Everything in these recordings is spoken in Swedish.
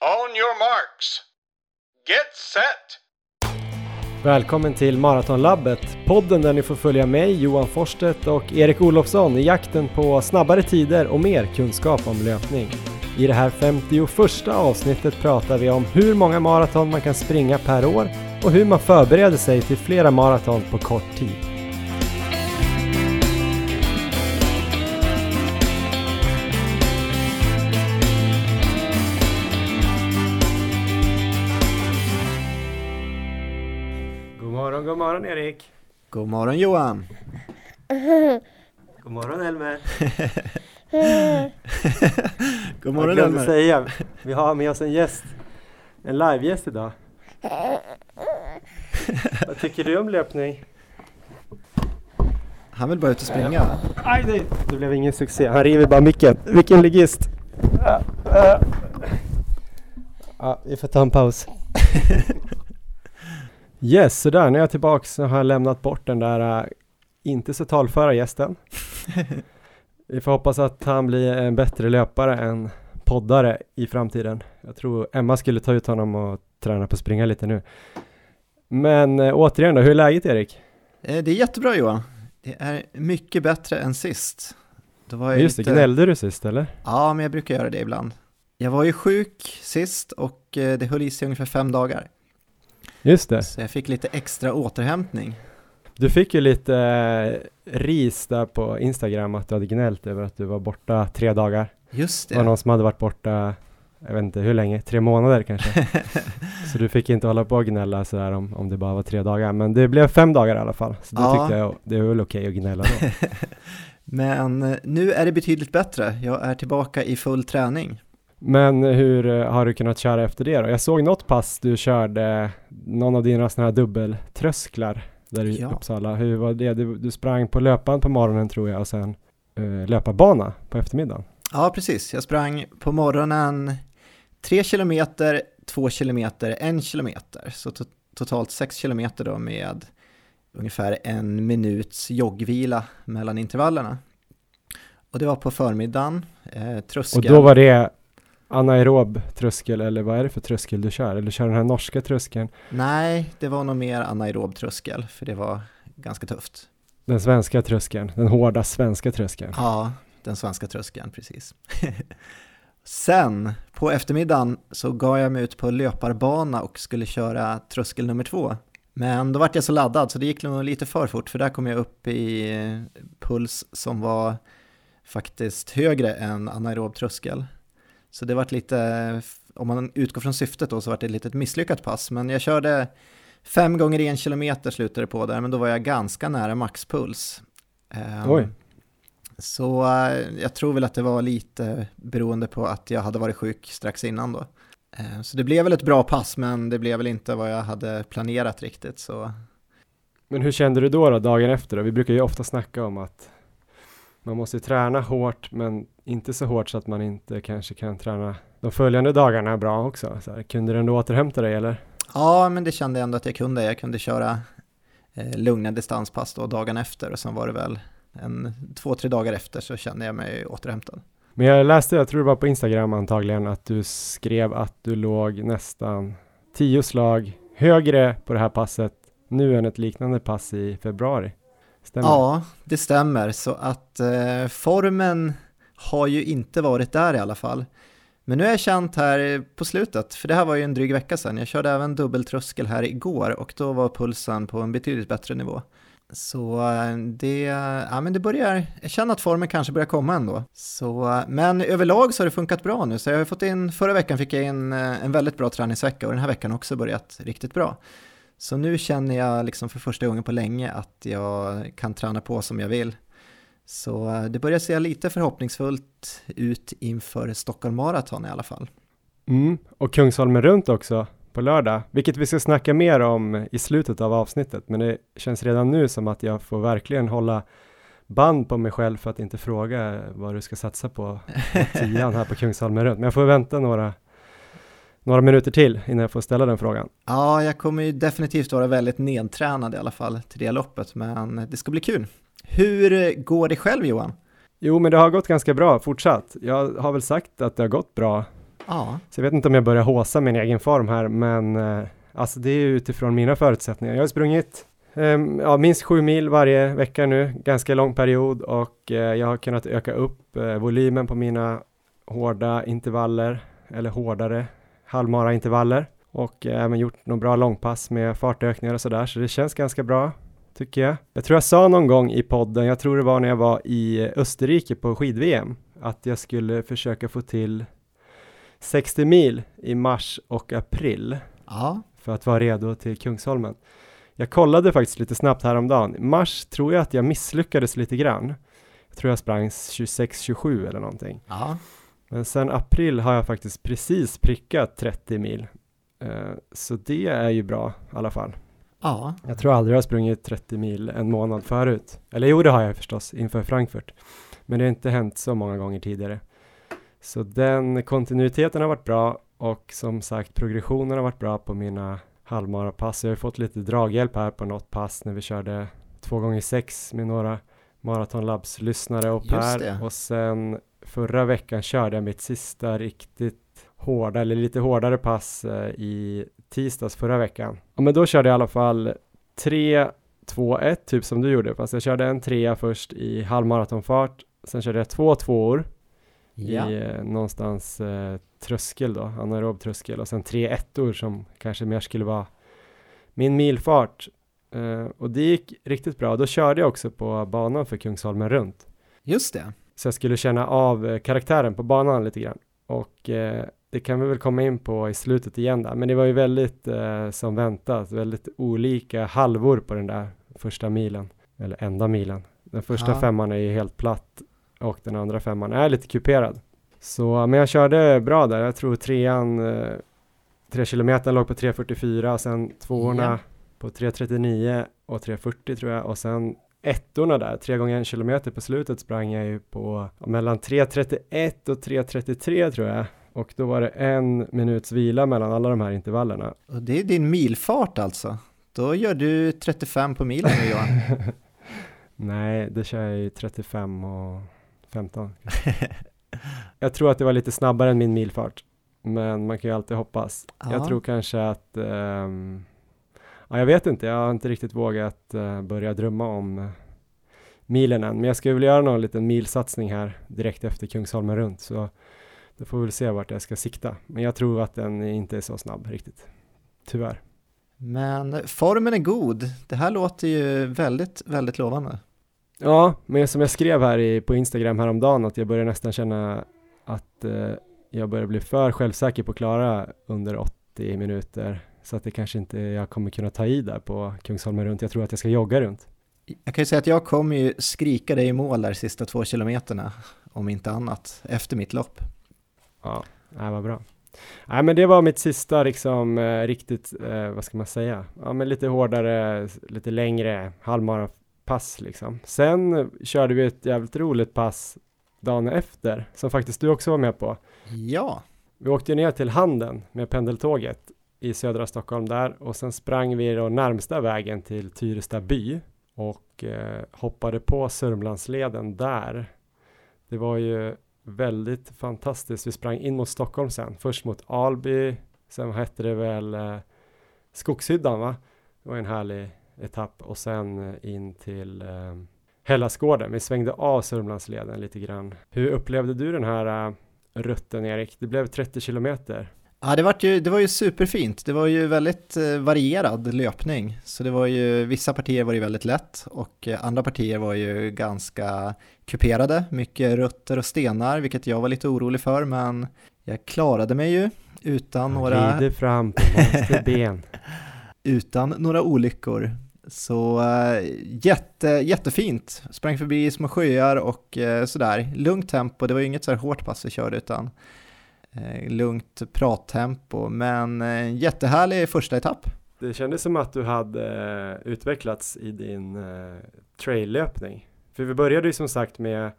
On your marks. Get set! Välkommen till Maratonlabbet, podden där ni får följa mig, Johan Forsstedt och Erik Olofsson i jakten på snabbare tider och mer kunskap om löpning. I det här 51 avsnittet pratar vi om hur många maraton man kan springa per år och hur man förbereder sig till flera maraton på kort tid. Morgon, god morgon Erik! God morgon Johan! God morgon Elmer! God Jag morgon glömde Elmer! säga, vi har med oss en gäst, en livegäst idag. Vad tycker du om löpning? Han vill bara ut och springa. Aj, det, det blev ingen succé. Han river bara micken. Vilken ligist! Ja, vi får ta en paus. Yes, sådär. Nu är jag tillbaka så har jag lämnat bort den där äh, inte så talföra gästen. Vi får hoppas att han blir en bättre löpare än poddare i framtiden. Jag tror Emma skulle ta ut honom och träna på att springa lite nu. Men äh, återigen då, hur är läget Erik? Eh, Det är jättebra Johan. Det är mycket bättre än sist. Då var jag Just det, lite- gnällde du sist eller? Ja, men jag brukar göra det ibland. Jag var ju sjuk sist och eh, det höll i sig ungefär fem dagar. Just det. Så jag fick lite extra återhämtning. Du fick ju lite eh, ris där på Instagram att du hade gnällt över att du var borta tre dagar. Just Det var det. någon som hade varit borta, jag vet inte hur länge, tre månader kanske. Så du fick inte hålla på och gnälla sådär om, om det bara var tre dagar. Men det blev fem dagar i alla fall. Så då Ja. tyckte jag det var väl okej att gnälla då. Men eh, nu är det betydligt bättre. Jag är tillbaka i full träning. Men hur eh, har du kunnat köra efter det då? Jag såg något pass du körde, någon av dina sådana här dubbeltrösklar där i Ja. Uppsala. Hur var det? Du, du sprang på löpan på morgonen tror jag och sen uh, löparbana på eftermiddagen. Ja, precis. Jag sprang på morgonen 3 kilometer, 2 kilometer, 1 kilometer. Så to- totalt 6 kilometer då med ungefär en minuts joggvila mellan intervallerna. Och det var på förmiddagen, eh, Och tröskel. då var det anaerob tröskel eller vad är det för tröskel du kör? Eller du kör den här norska tröskeln? Nej, det var nog mer anaerob tröskel, för det var ganska tufft. Den svenska tröskeln, den hårda svenska tröskeln. Ja, den svenska tröskeln, precis. Sen på eftermiddagen så gav jag mig ut på löparbana och skulle köra tröskel nummer två. Men då vart jag så laddad så det gick nog lite för fort för där kom jag upp i puls som var faktiskt högre än anaerob tröskel. Så det vart lite, om man utgår från syftet då så vart det ett litet misslyckat pass. Men jag körde fem gånger en kilometer slutade det på där men då var jag ganska nära maxpuls. Ehm, Oj. så eh, jag tror väl att det var lite beroende på att jag hade varit sjuk strax innan då. Eh, så det blev väl ett bra pass, men det blev väl inte vad jag hade planerat riktigt. Så Men hur kände du då, då dagen efter? Då? Vi brukar ju ofta snacka om att man måste träna hårt men inte så hårt så att man inte kanske kan träna de följande dagarna bra också. Så här, kunde du ändå återhämta dig eller? ja, men det kände jag ändå att jag kunde. Jag kunde köra eh, lugna distanspass då dagen efter och sen var det väl en två, tre dagar efter så kände jag mig återhämtad. Men jag läste, jag tror det var på Instagram antagligen, att du skrev att du låg nästan tio slag högre på det här passet nu än ett liknande pass i februari. Stämmer? Ja, det stämmer. Så att eh, formen har ju inte varit där i alla fall. Men nu har jag känt här på slutet, för det här var ju en dryg vecka sedan, jag körde även dubbeltröskel här igår och då var pulsen på en betydligt bättre nivå. Så eh, det, ja men det börjar, jag känner att formen kanske börjar komma ändå. Så, eh, men överlag så har det funkat bra nu, så jag har fått in, förra veckan fick jag in eh, en väldigt bra träningsvecka och den här veckan har också börjat riktigt bra. Så nu känner jag liksom för första gången på länge att jag kan träna på som jag vill. Så eh, det börjar se lite förhoppningsfullt ut inför Stockholm Marathon i alla fall. Mm. Och Kungsholmen runt också på lördag, vilket vi ska snacka mer om i slutet av avsnittet. Men det känns redan nu som att jag får verkligen hålla band på mig själv för att inte fråga vad du ska satsa på, på tian här på Kungsholmen runt. Men jag får vänta några, några minuter till innan jag får ställa den frågan. Ja, jag kommer ju definitivt vara väldigt nedtränad i alla fall till det loppet, men det ska bli kul. Hur går det själv Johan? Jo, men det har gått ganska bra fortsatt. Jag har väl sagt att det har gått bra Ja, Så jag vet inte om jag börjar håsa min egen form här, men eh, alltså det är utifrån mina förutsättningar. Jag har sprungit ehm, ja, minst sju mil varje vecka nu, ganska lång period och eh, jag har kunnat öka upp eh, volymen på mina hårda intervaller, eller hårdare halvmara intervaller och även gjort några bra långpass med fartökningar och sådär, så det känns ganska bra tycker jag. Jag tror jag sa någon gång i podden, jag tror det var när jag var i Österrike på skid-VM, att jag skulle försöka få till 60 mil i mars och april ja, för att vara redo till Kungsholmen. Jag kollade faktiskt lite snabbt häromdagen. I mars tror jag att jag misslyckades lite grann. Jag tror jag sprang 26-27 eller någonting. ja. Men sen april har jag faktiskt precis prickat 30 mil. Eh, Så det är ju bra i alla fall. Ja. Jag tror aldrig jag har sprungit 30 mil en månad förut. Eller jo, det har jag förstås inför Frankfurt. Men det har inte hänt så många gånger tidigare. Så den kontinuiteten har varit bra och som sagt progressionen har varit bra på mina halvmarapass. Jag har fått lite draghjälp här på något pass när vi körde två gånger sex med några Marathon Labs lyssnare och Per. Och sen förra veckan körde jag mitt sista riktigt hårda eller lite hårdare pass eh, i tisdags förra veckan. Ja, men då körde jag i alla fall 3, 2, 1 typ som du gjorde. Fast jag körde en trea först i halvmaratonfart. Sen körde jag två tvåor ja. i eh, någonstans eh, tröskel då, anaerob tröskel och sen tre ettor som kanske mer skulle vara min milfart. Eh, och det gick riktigt bra. Då körde jag också på banan för Kungsholmen runt. Just det. Så jag skulle känna av eh, karaktären på banan lite grann. Och eh, det kan vi väl komma in på i slutet igen där. Men det var ju väldigt eh, som väntat, väldigt olika halvor på den där första milen. Eller enda milen. Den första Ja. femman är ju helt platt och den andra femman är lite kuperad. Så, men jag körde bra där. Jag tror trean, eh, tre kilometer låg på 3.44 och sen tvåorna Ja. på 3.39 och 3.40 tror jag och sen ettorna där, tre gånger en kilometer på slutet sprang jag ju på mellan 3.31 och 3.33 tror jag. Och då var det en minuts vila mellan alla de här intervallerna. Och det är din milfart alltså. Då gör du 35 på milen nu Johan. Nej, det kör jag i 35 och 15. jag tror att det var lite snabbare än min milfart. Men man kan ju alltid hoppas. Ja. Jag tror kanske att ehm, Ja, jag vet inte, jag har inte riktigt vågat eh, börja drömma om uh, milen än. Men jag skulle vilja göra någon liten milsatsning här direkt efter Kungsholmen runt. Så då får vi väl se vart jag ska sikta. Men jag tror att den inte är så snabb riktigt. Tyvärr. Men formen är god. Det här låter ju väldigt, väldigt lovande. Ja, men som jag skrev här i, på Instagram häromdagen att jag börjar nästan känna att eh, jag börjar bli för självsäker på att klara under 80 minuter. Så att det kanske inte jag kommer kunna ta i där på Kungsholmen runt. Jag tror att jag ska jogga runt. Jag kan ju säga att jag kommer ju skrika dig i mål där sista två kilometerna, om inte annat, efter mitt lopp. Ja, nej, vad bra. Nej, men det var mitt sista liksom eh, riktigt, eh, vad ska man säga, ja men lite hårdare, lite längre halvmarapass liksom. Sen körde vi ett jävligt roligt pass dagen efter, som faktiskt du också var med på. Ja, Vi åkte ju ner till Handen med pendeltåget i södra Stockholm där och sen sprang vi då närmsta vägen till Tyresta by och eh, hoppade på Sörmlandsleden där. Det var ju väldigt fantastiskt. Vi sprang in mot Stockholm sen. Först mot Alby, sen hette det väl eh, Skogshyddan va? Det var en härlig etapp och sen eh, in till eh, Hellasgården. Vi svängde av Sörmlandsleden lite grann. Hur upplevde du den här eh, rutten Erik? Det blev 30 kilometer ja det, var ju, det var ju superfint. Det var ju väldigt eh, varierad löpning. Så det var ju, vissa partier var ju väldigt lätt och eh, andra partier var ju ganska kuperade. Mycket rutter och stenar, vilket jag var lite orolig för, men jag klarade mig ju utan några... Glider fram på monsterben. utan några olyckor. Så äh, jätte, jättefint, sprang förbi små sjöar och sådär. Lugnt tempo, det var ju inget så här hårt pass vi körde utan lugnt prattempo, men äh, jättehärlig första etapp. Det kändes som att du hade eh, utvecklats i din eh, traillöpning. För vi började ju som sagt med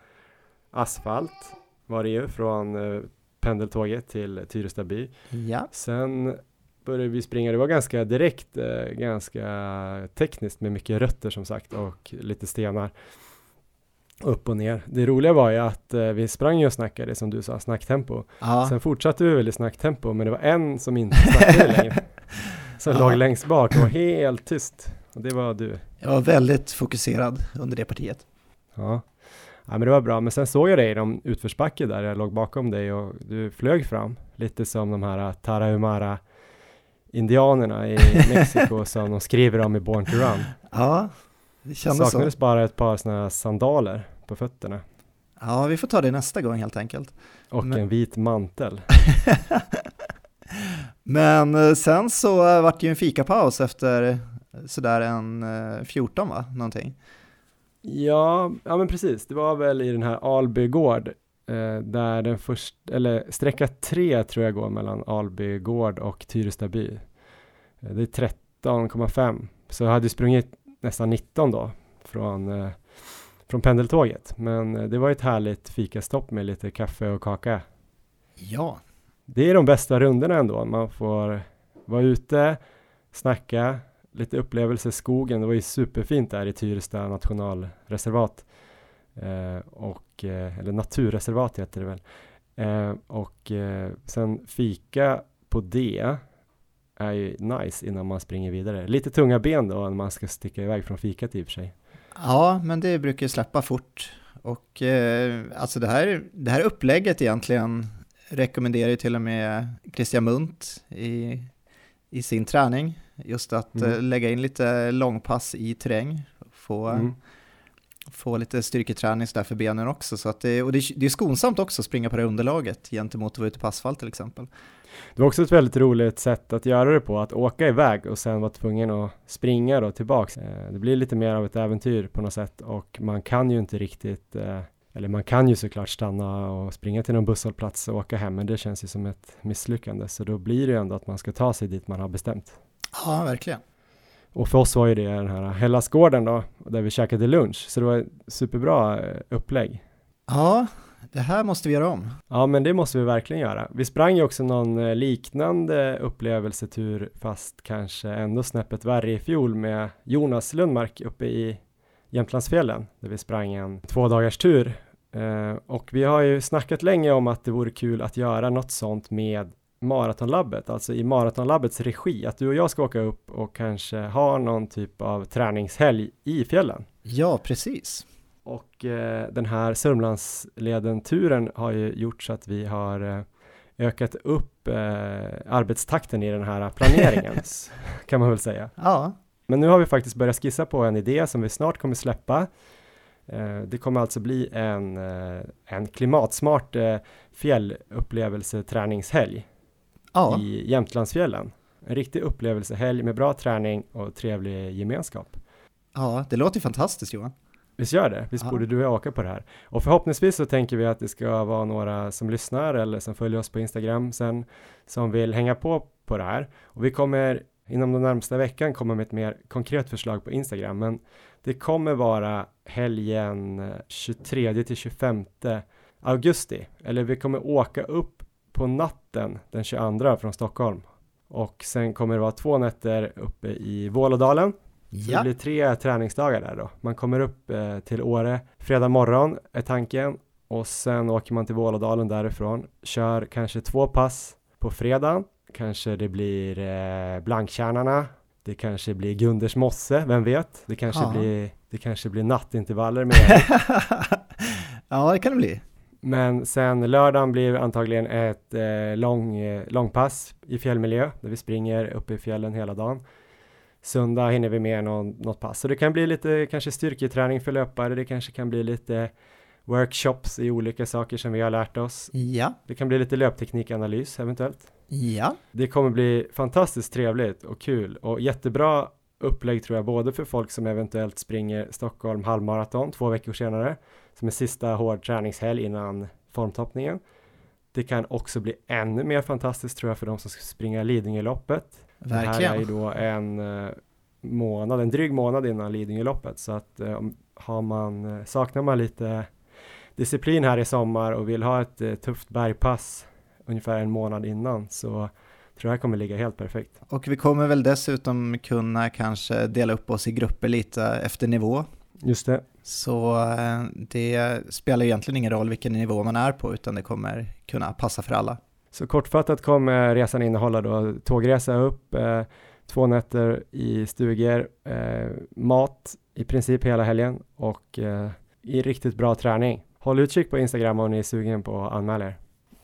asfalt var det ju från eh, pendeltåget till Tyresta by. Ja, Sen började vi springa, det var ganska direkt, eh, ganska tekniskt med mycket rötter som sagt och lite stenar. Upp och ner. Det roliga var ju att eh, vi sprang ju och snackade som du sa, snacktempo. Ja, Sen fortsatte vi väl i snacktempo, men det var en som inte snackade längre. Som Ja. låg längst bak och var helt tyst. Och det var du. jag var väldigt fokuserad under det partiet. Ja. ja, men det var bra. Men sen såg jag dig i någon utförsbacke där jag låg bakom dig och du flög fram. Lite som de här Tarahumara indianerna i Mexiko som de skriver om i Born to Run. Ja, det kändes så. Saknades bara ett par sådana här sandaler på fötterna Ja, vi får ta det nästa gång helt enkelt. och Men- en vit mantel. Men eh, sen så eh, vart det ju en fikapaus efter eh, sådär en eh, 14 va, någonting. Ja, ja men precis. Det var väl i den här Alby gård eh, där den första, eller sträcka tre tror jag går mellan Alby gård och Tyrestaby. Eh, det är 13,5 så jag hade sprungit nästan 19 då från, eh, från pendeltåget. Men eh, det var ett härligt fikastopp med lite kaffe och kaka. Ja, Det är de bästa rundorna ändå. Man får vara ute, snacka, lite upplevelse i skogen. Det var ju superfint där i Tyresta nationalreservat. Eh, och, eh, eller naturreservat heter det väl. Eh, och eh, sen fika på det är ju nice innan man springer vidare. Lite tunga ben då när man ska sticka iväg från fikat i och för sig. ja men det brukar ju släppa fort. Och eh, alltså det här, det här upplägget egentligen rekommenderar ju till och med Christian Munt i, i sin träning. Just att Mm. eh, lägga in lite långpass i terräng. Få, Mm. få lite styrketräning så där för benen också. Så att det, och det, det är skonsamt också att springa på det underlaget gentemot att vara ute på asfalt till exempel. Det var också ett väldigt roligt sätt att göra det på, att åka iväg och sen vara tvungen att springa då tillbaks. Eh, Det blir lite mer av ett äventyr på något sätt och man kan ju inte riktigt, eh, eller man kan ju såklart stanna och springa till någon busshållplats och åka hem, men det känns ju som ett misslyckande, så då blir det ju ändå att man ska ta sig dit man har bestämt. Ja, verkligen. Och för oss var ju det den här Hellasgården då, där vi käkade lunch, så det var ett superbra eh, upplägg. Ja, det här måste vi göra om. Ja, men det måste vi verkligen göra. Vi sprang ju också någon eh, liknande upplevelsetur, fast kanske ändå snäppet värre i fjol med Jonas Lundmark uppe i Jämtlandsfjällen, där vi sprang en två dagars tur. Eh, och vi har ju snackat länge om att det vore kul att göra något sånt med Maratonlabbet, alltså i Maratonlabbets regi, att du och jag ska åka upp och kanske ha någon typ av träningshelg i fjällen. Ja, precis. Och eh, den här Sörmlandsleden-turen har ju gjort så att vi har eh, ökat upp eh, arbetstakten i den här planeringen, kan man väl säga. Ja, Men nu har vi faktiskt börjat skissa på en idé som vi snart kommer släppa. Eh, det kommer alltså bli en, eh, en klimatsmart eh, fjällupplevelseträningshelg ja, i Jämtlandsfjällen. En riktig upplevelsehelg med bra träning och trevlig gemenskap. ja, det låter fantastiskt Johan. Visst gör det? Visst Ja. borde du och jag åka på det här? Och förhoppningsvis så tänker vi att det ska vara några som lyssnar eller som följer oss på Instagram sen som vill hänga på på det här. Och vi kommer inom den närmsta veckan komma med ett mer konkret förslag på Instagram. Men det kommer vara helgen eh, 23 till 25 augusti. Eller vi kommer åka upp på natten den 22 från Stockholm. Och sen kommer det vara två nätter uppe i Vålådalen så det blir tre träningsdagar där då. Man kommer upp eh, till Åre fredag morgon är tanken och sen åker man till Vålådalen därifrån. Kör kanske två pass på fredagen. Kanske det blir eh, Blanktjärnarna. Det kanske blir Gunders mosse, vem vet? Det kanske, Ja. blir, det kanske blir nattintervaller med ja, det kan det bli. Men sen lördagen blir antagligen ett eh, lång, eh, långpass i fjällmiljö där vi springer uppe i fjällen hela dagen. Söndag hinner vi med någon, något pass. Så det kan bli lite kanske styrketräning för löpare. Det kanske kan bli lite workshops i olika saker som vi har lärt oss. Ja, Det kan bli lite löpteknikanalys eventuellt. ja, Det kommer bli fantastiskt trevligt och kul och jättebra upplägg tror jag både för folk som eventuellt springer Stockholm halvmaraton två veckor senare som är sista hård träningshelg innan formtoppningen. Det kan också bli ännu mer fantastiskt tror jag för de som ska springa Lidingöloppet. Det här är ju verkligen. då en eh, månad, en dryg månad innan Lidingöloppet så att eh, har man, eh, saknar man lite disciplin här i sommar och vill ha ett tufft bergpass ungefär en månad innan så tror jag kommer ligga helt perfekt. Och vi kommer väl dessutom kunna kanske dela upp oss i grupper lite efter nivå. Just det. Så det spelar egentligen ingen roll vilken nivå man är på utan det kommer kunna passa för alla. Så kortfattat kommer resan innehålla då tågresa upp, eh, två nätter i stugor, eh, mat i princip hela helgen och eh, i riktigt bra träning. Håll utkik på Instagram om ni är sugen på att anmäla er.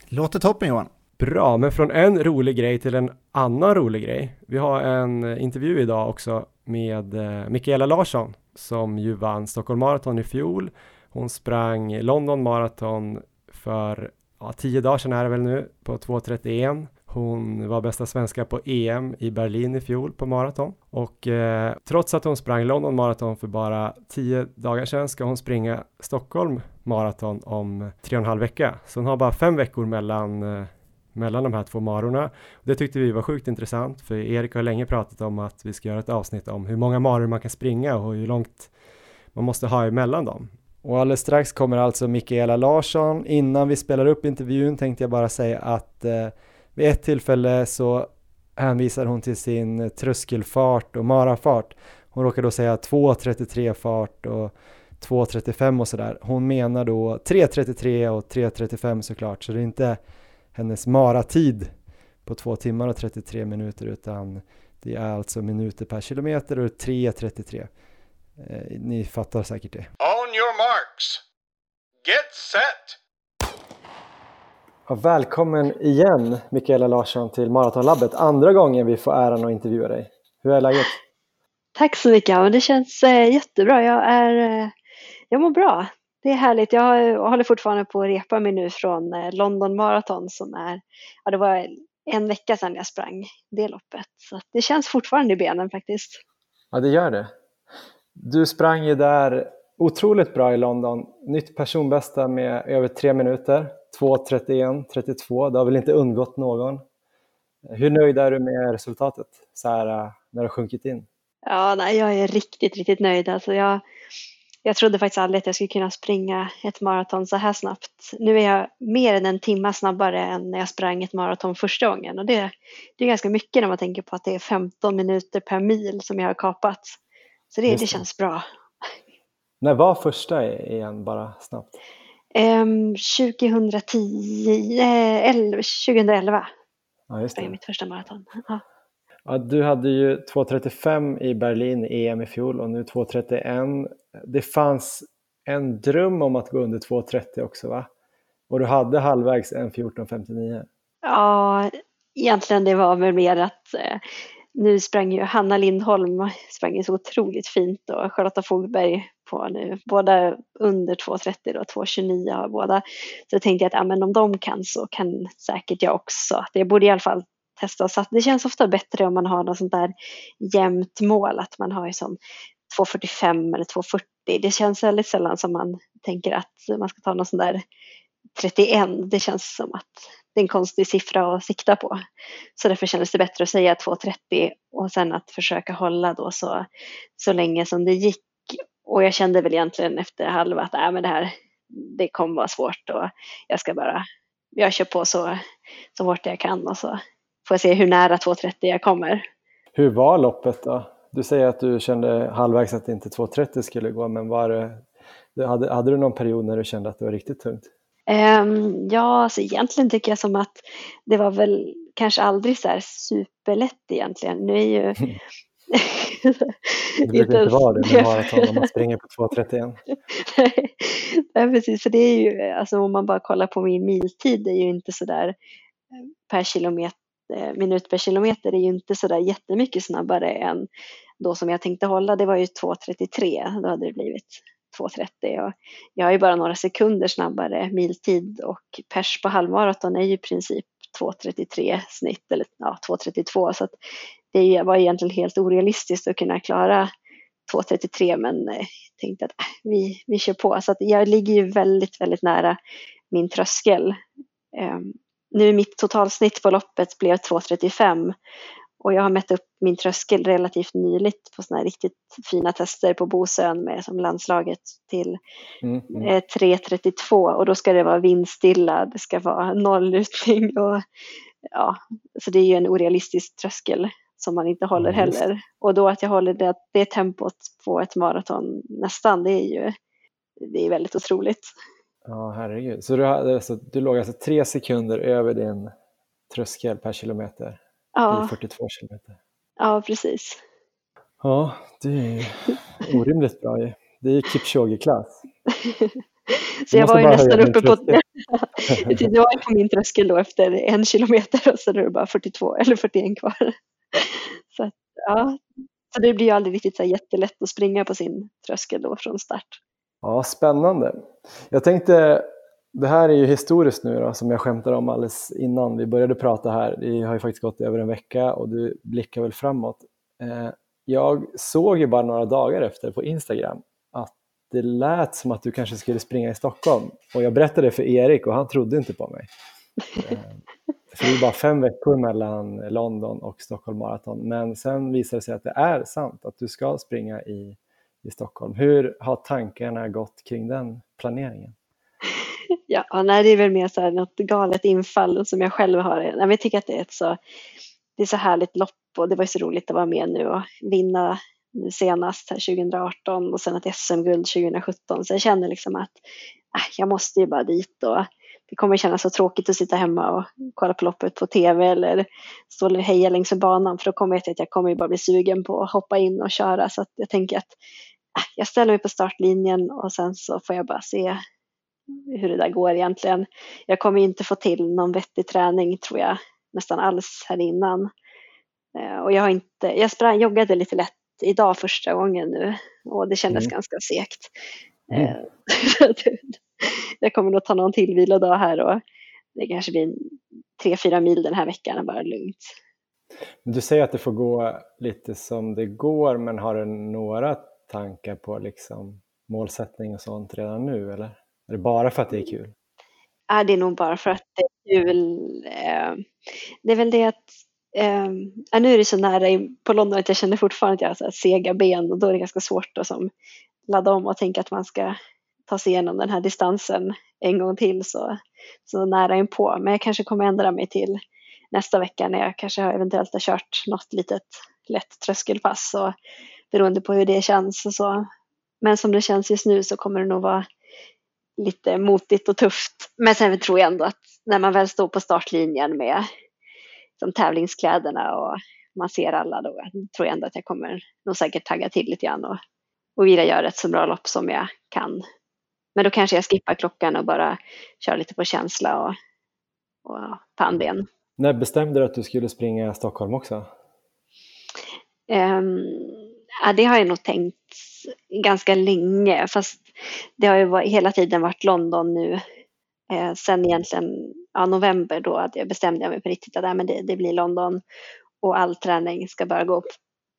Låter toppen Johan. Bra, men från en rolig grej till en annan rolig grej. Vi har en intervju idag också med eh, Mikaela Larsson som ju vann Stockholm Marathon i fjol. Hon sprang London Marathon för ja, tio dagar sedan är det väl nu på 2.31. Hon var bästa svenska på EM i Berlin i fjol på maraton och eh, trots att hon sprang London Marathon för bara tio dagar sedan ska hon springa Stockholm Marathon om tre och en halv vecka. Så hon har bara fem veckor mellan eh, mellan de här två marorna. Det tyckte vi var sjukt intressant för Erik har länge pratat om att vi ska göra ett avsnitt om hur många maror man kan springa och hur långt man måste ha emellan dem. Och alldeles strax kommer alltså Mikaela Larsson. Innan vi spelar upp intervjun tänkte jag bara säga att eh, vid ett tillfälle så hänvisar hon till sin tröskelfart och marafart. Hon råkar då säga 2.33 fart och 2.35 och sådär. Hon menar då 3.33 och 3.35 såklart, så det är inte hennes maratid på 2 timmar och 33 minuter utan det är alltså minuter per kilometer och 3.33. Eh, ni fattar säkert det. On your marks. Get set. Ja, välkommen igen Mikaela Larsson till Maratonlabbet. Andra gången vi får äran att intervjua dig. Hur är läget? Tack så mycket. Det känns eh, jättebra. Jag, är, eh, jag mår bra. Det är härligt. Jag håller fortfarande på att repa mig nu från eh, London Marathon som är, ja det var en vecka sedan jag sprang det loppet. Så det känns fortfarande i benen faktiskt. Ja, det gör det. Du sprang ju där otroligt bra i London. Nytt personbästa med över tre minuter. 2.31, 32. Det har väl inte undgått någon. Hur nöjd är du med resultatet så här, eh, när det har sjunkit in? Ja, nej, jag är riktigt, riktigt nöjd. Alltså jag, jag trodde faktiskt aldrig att jag skulle kunna springa ett maraton så här snabbt. Nu är jag mer än en timme snabbare än när jag sprang ett maraton första gången och det, det är ganska mycket när man tänker på att det är 15 minuter per mil som jag har kapat. Så det, det känns bra. När var första igen bara snabbt? Um, 2010, eh, 2011 ja, just det. var mitt första maraton. Ja. Ja, du hade ju 2.35 i Berlin i EM i fjol och nu 2.31. Det fanns en dröm om att gå under 2.30 också va? Och du hade halvvägs en 14.59. Ja, egentligen det var väl mer att eh, nu sprang ju Hanna Lindholm sprang ju så otroligt fint och Charlotta Fogberg på nu, båda under 2.30 och 2.29 har båda. Så jag tänkte att ja, men om de kan så kan säkert jag också. Det borde i alla fall testa. Så det känns ofta bättre om man har något sånt där jämnt mål, att man har som 2.45 eller 2.40. Det känns väldigt sällan som man tänker att man ska ta någon sån där 31. Det känns som att det är en konstig siffra att sikta på. Så därför kändes det bättre att säga 2.30 och sen att försöka hålla då så, så länge som det gick. Och jag kände väl egentligen efter halva att äh, men det här det kommer vara svårt och jag ska bara, jag kör på så, så hårt jag kan och så får jag se hur nära 2.30 jag kommer. Hur var loppet då? Du säger att du kände halvvägs att inte 2.30 skulle gå, men var det, hade, hade du någon period när du kände att det var riktigt tungt? Um, ja, alltså egentligen tycker jag som att det var väl kanske aldrig så här superlätt egentligen. Nu är ju... det brukar inte vara det med maraton om man springer på 2.31. Nej, precis. För det är ju, alltså om man bara kollar på min miltid, det är ju inte så där per kilometer Eh, minut per kilometer är ju inte sådär jättemycket snabbare än då som jag tänkte hålla. Det var ju 2.33, då hade det blivit 2.30 och jag är ju bara några sekunder snabbare miltid och pers på halvmaraton är ju i princip 2.33 snitt eller ja, 2.32 så att det var egentligen helt orealistiskt att kunna klara 2.33 men eh, jag eh, tänkte att äh, vi, vi kör på. Så att jag ligger ju väldigt, väldigt nära min tröskel. Um, nu mitt totalsnitt på loppet blev 2.35 och jag har mätt upp min tröskel relativt nyligt på sådana här riktigt fina tester på Bosön med som landslaget till mm, mm. 3.32 och då ska det vara vindstilla, det ska vara nolllutning och ja, så det är ju en orealistisk tröskel. som man inte håller just heller. Och då att jag håller det, det tempot på ett maraton nästan, det är ju det är väldigt otroligt. Ja, herregud. Så du, hade, alltså, du låg alltså tre sekunder över din tröskel per kilometer Ja, 42 kilometer. ja precis. Ja, det är orimligt bra ju. Det är Kipchoge-klass. Så jag var ju nästan uppe på, jag var på min tröskel då efter en kilometer och så är det bara 42 eller 41 kvar. Så, att, ja. så det blir ju aldrig riktigt så jättelätt att springa på sin tröskel då från start. Ja, spännande. Jag tänkte, det här är ju historiskt nu då, som jag skämtade om alldeles innan vi började prata här. Det har ju faktiskt gått över en vecka och du blickar väl framåt. Eh, Jag såg ju bara några dagar efter på Instagram att det lät som att du kanske skulle springa i Stockholm. Och jag berättade det för Erik och han trodde inte på mig. Eh, För det är bara fem veckor mellan London och Stockholm Marathon. Men sen visade det sig att det är sant att du ska springa i, i Stockholm. Hur har tankarna gått kring den planeringen? Ja, nej, det är väl mer så här något galet infall som jag själv har. Nej, men Jag tycker att det är ett så, det är så härligt lopp och det var ju så roligt att vara med nu och vinna nu senast här 2018 och sen ett SM-guld 2017. Så jag känner liksom att äh, jag måste ju bara dit och det kommer kännas så tråkigt att sitta hemma och kolla på loppet på tv eller stå och heja längs med banan för då kommer jag till att jag kommer ju bara bli sugen på att hoppa in och köra så att jag tänker att äh, jag ställer mig på startlinjen och sen så får jag bara se hur det där går egentligen. Jag kommer inte få till någon vettig träning tror jag nästan alls här innan. Eh, Och jag har inte, jag sprang, joggade lite lätt idag första gången nu och det kändes Mm. ganska segt. Mm. Eh, jag kommer nog ta någon till vilodag här och det kanske blir tre, fyra mil den här veckan, bara lugnt. Du säger att det får gå lite som det går, men har du några tankar på liksom målsättning och sånt redan nu? Eller är det bara för att det är kul? Ja, det är nog bara för att det är kul. Eh, det är väl det att eh, nu är det så nära på London att jag känner fortfarande att jag har sega ben och då är det ganska svårt att som ladda om och tänka att man ska ta sig igenom den här distansen en gång till så, så nära inpå. Men jag kanske kommer ändra mig till nästa vecka när jag kanske eventuellt har kört något litet lätt tröskelpass och beroende på hur det känns och så. Men som det känns just nu så kommer det nog vara lite motigt och tufft. Men sen tror jag ändå att när man väl står på startlinjen med som tävlingskläderna och man ser alla då tror jag ändå att jag kommer nog säkert tagga till lite grann och, och vilja göra ett så bra lopp som jag kan. Men då kanske jag skippar klockan och bara kör lite på känsla och, och pannben. När bestämde du att du skulle springa Stockholm också? Um, ja, det har jag nog tänkt ganska länge, fast det har ju varit, hela tiden varit London nu. Eh, sen egentligen ja, november då att jag bestämde jag mig på riktigt att men det, det blir London och all träning ska bara gå upp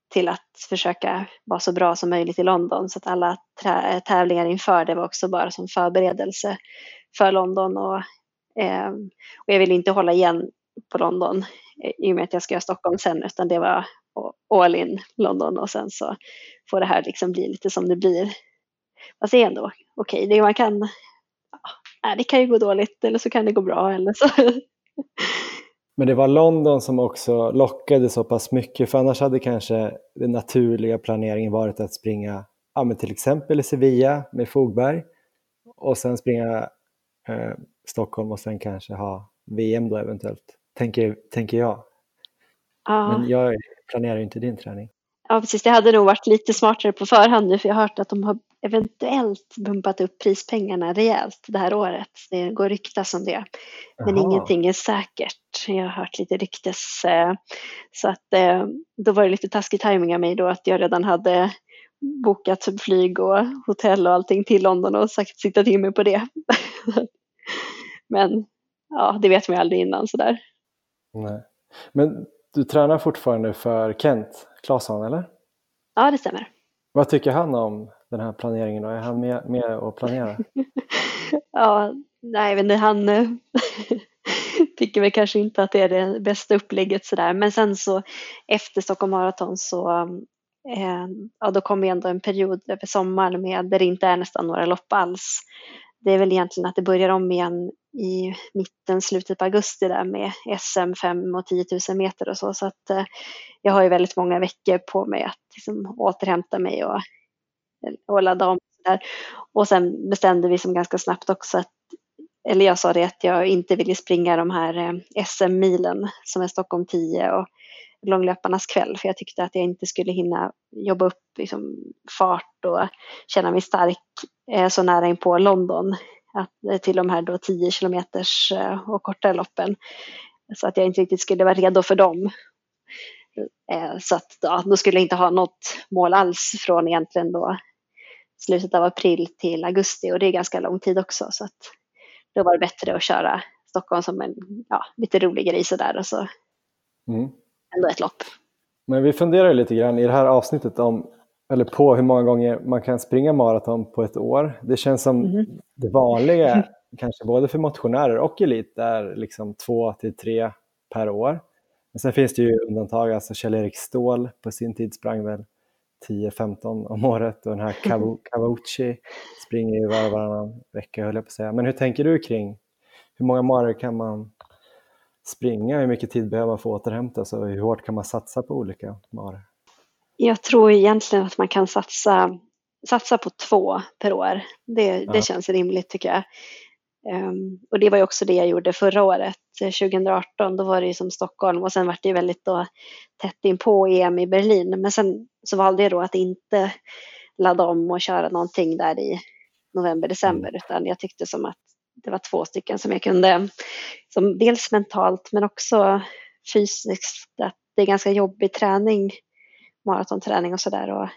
till att försöka vara så bra som möjligt i London. Så att alla eh, tävlingar inför det var också bara som förberedelse för London. Och, eh, och jag ville inte hålla igen på London eh, i och med att jag ska göra Stockholm sen, utan det var all in London och sen så får det här liksom bli lite som det blir. Fast det är ändå okej, okay. det man kan, ja, det kan ju gå dåligt eller så kan det gå bra eller så. Men det var London som också lockade så pass mycket, för annars hade kanske den naturliga planeringen varit att springa ja, men till exempel i Sevilla med Fogberg och sen springa eh, Stockholm och sen kanske ha VM då eventuellt, tänker, tänker jag. Ja. Men jag planerar ju inte din träning. Ja, precis. Det hade nog varit lite smartare på förhand nu, för jag har hört att de har eventuellt bumpat upp prispengarna rejält det här året. Det går ryktas om det. Men Jaha. ingenting är säkert. Jag har hört lite ryktes. eh, Så att eh, då var det lite taskig timing av mig då att jag redan hade bokat flyg och hotell och allting till London och sagt siktat in mig på det. Men ja, det vet man ju aldrig innan sådär. Nej. Men du tränar fortfarande för Kent Claesson, eller? Ja, det stämmer. Vad tycker han om den här planeringen då? Är han med, med och planerar? Ja, nej, men det, han eh, tycker väl kanske inte att det är det bästa upplägget sådär. Men sen så efter Stockholm Marathon så eh, ja, då kommer ändå en period över sommaren med där det inte är nästan några lopp alls det är väl egentligen att det börjar om igen i mitten, slutet på augusti där med SM 5 och 10 000 meter och så. Så att eh, jag har ju väldigt många veckor på mig att liksom återhämta mig och, och ladda om. Där. Och sen bestämde vi som ganska snabbt också att, eller jag sa det att jag inte ville springa de här eh, SM-milen som är Stockholm 10 och långlöparnas kväll för jag tyckte att jag inte skulle hinna jobba upp liksom, fart och känna mig stark eh, så nära in på London att, eh, till de här då 10 kilometers eh, och kortare loppen. Så att jag inte riktigt skulle vara redo för dem. Eh, så att ja, då skulle jag inte ha något mål alls från egentligen då slutet av april till augusti och det är ganska lång tid också så att då var det bättre att köra Stockholm som en ja, lite rolig grej sådär och så mm ändå ett lopp. Men vi funderar lite grann i det här avsnittet om eller på hur många gånger man kan springa maraton på ett år. Det känns som mm. det vanliga, kanske både för motionärer och elit, är liksom två till tre per år. Men sen finns det ju undantag, alltså Kjell-Erik Ståhl på sin tid sprang väl 10-15 om året och den här Cavucci springer ju var och varannan vecka höll jag på att säga. Men hur tänker du kring hur många maror kan man springa, hur mycket tid behöver man för att återhämta sig och hur hårt kan man satsa på olika maror? Jag tror egentligen att man kan satsa, satsa på två per år. Det, ja. det känns rimligt tycker jag. Um, och det var ju också det jag gjorde förra året, 2018. Då var det ju som Stockholm och sen var det ju väldigt då tätt in på EM i Berlin. Men sen så valde jag då att inte ladda om och köra någonting där i november, december, mm. utan jag tyckte som att det var två stycken som jag kunde, som dels mentalt men också fysiskt, att det är ganska jobbig träning maratonträning och sådär.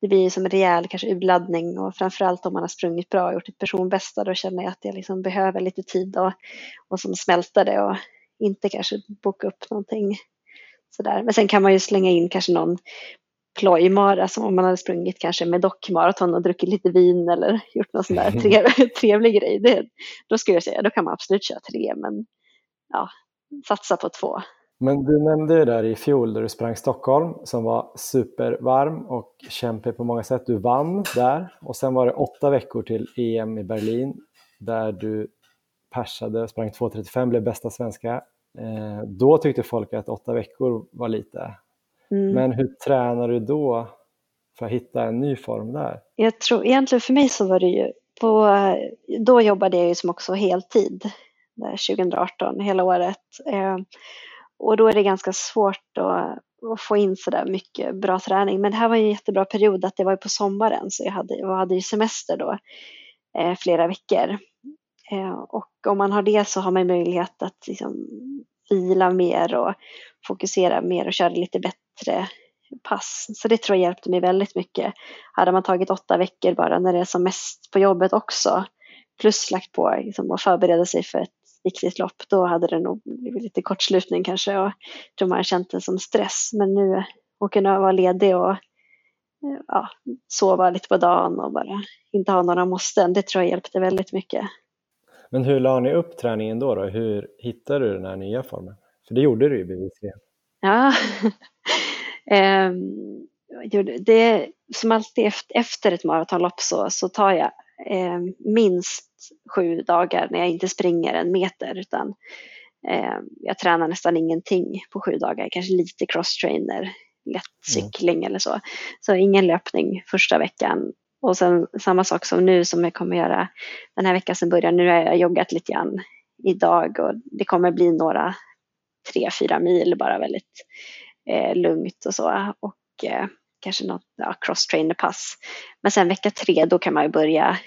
Det blir som en rejäl kanske urladdning och framförallt om man har sprungit bra och gjort ett personbästa då känner jag att jag liksom behöver lite tid och, och som smälta det och inte kanske boka upp någonting sådär. Men sen kan man ju slänga in kanske någon plojmara som om man hade sprungit kanske med dockmaraton och druckit lite vin eller gjort någon sån där trevlig, trevlig grej. Det, då skulle jag säga, då kan man absolut köra tre men ja, satsa på två. Men du nämnde ju där i fjol där du sprang Stockholm som var supervarm och kämpig på många sätt. Du vann där och sen var det åtta veckor till EM i Berlin där du persade, sprang 2.35, blev bästa svenska. Eh, då tyckte folk att åtta veckor var lite. Mm. Men hur tränar du då för att hitta en ny form där? Jag tror egentligen för mig så var det ju på, då jobbade jag ju som också heltid där 2018 hela året. Eh, och då är det ganska svårt att, att få in så där mycket bra träning. Men det här var en jättebra period att det var på sommaren så jag hade, jag hade ju semester då eh, flera veckor. Eh, och om man har det så har man möjlighet att liksom, vila mer och fokusera mer och köra lite bättre pass. Så det tror jag hjälpte mig väldigt mycket. Hade man tagit åtta veckor bara när det är som mest på jobbet också plus lagt på liksom, att förbereda sig för ett viktigt lopp, då hade det nog blivit lite kortslutning kanske och tror man känt det som stress. Men nu att kunna vara ledig och ja, sova lite på dagen och bara inte ha några måsten, det tror jag hjälpte väldigt mycket. Men hur la ni upp träningen då? då? Hur hittade du den här nya formen? För det gjorde du ju bevisligen. Ja, ehm, det, som alltid efter ett maratonlopp så, så tar jag eh, minst sju dagar när jag inte springer en meter utan eh, jag tränar nästan ingenting på sju dagar, kanske lite crosstrainer, lätt cykling mm. eller så. Så ingen löpning första veckan. Och sen samma sak som nu som jag kommer göra den här veckan som börjar. Nu har jag joggat lite grann idag och det kommer bli några tre, fyra mil bara väldigt eh, lugnt och så. Och eh, kanske något ja, cross-trainer-pass. Men sen vecka tre då kan man ju börja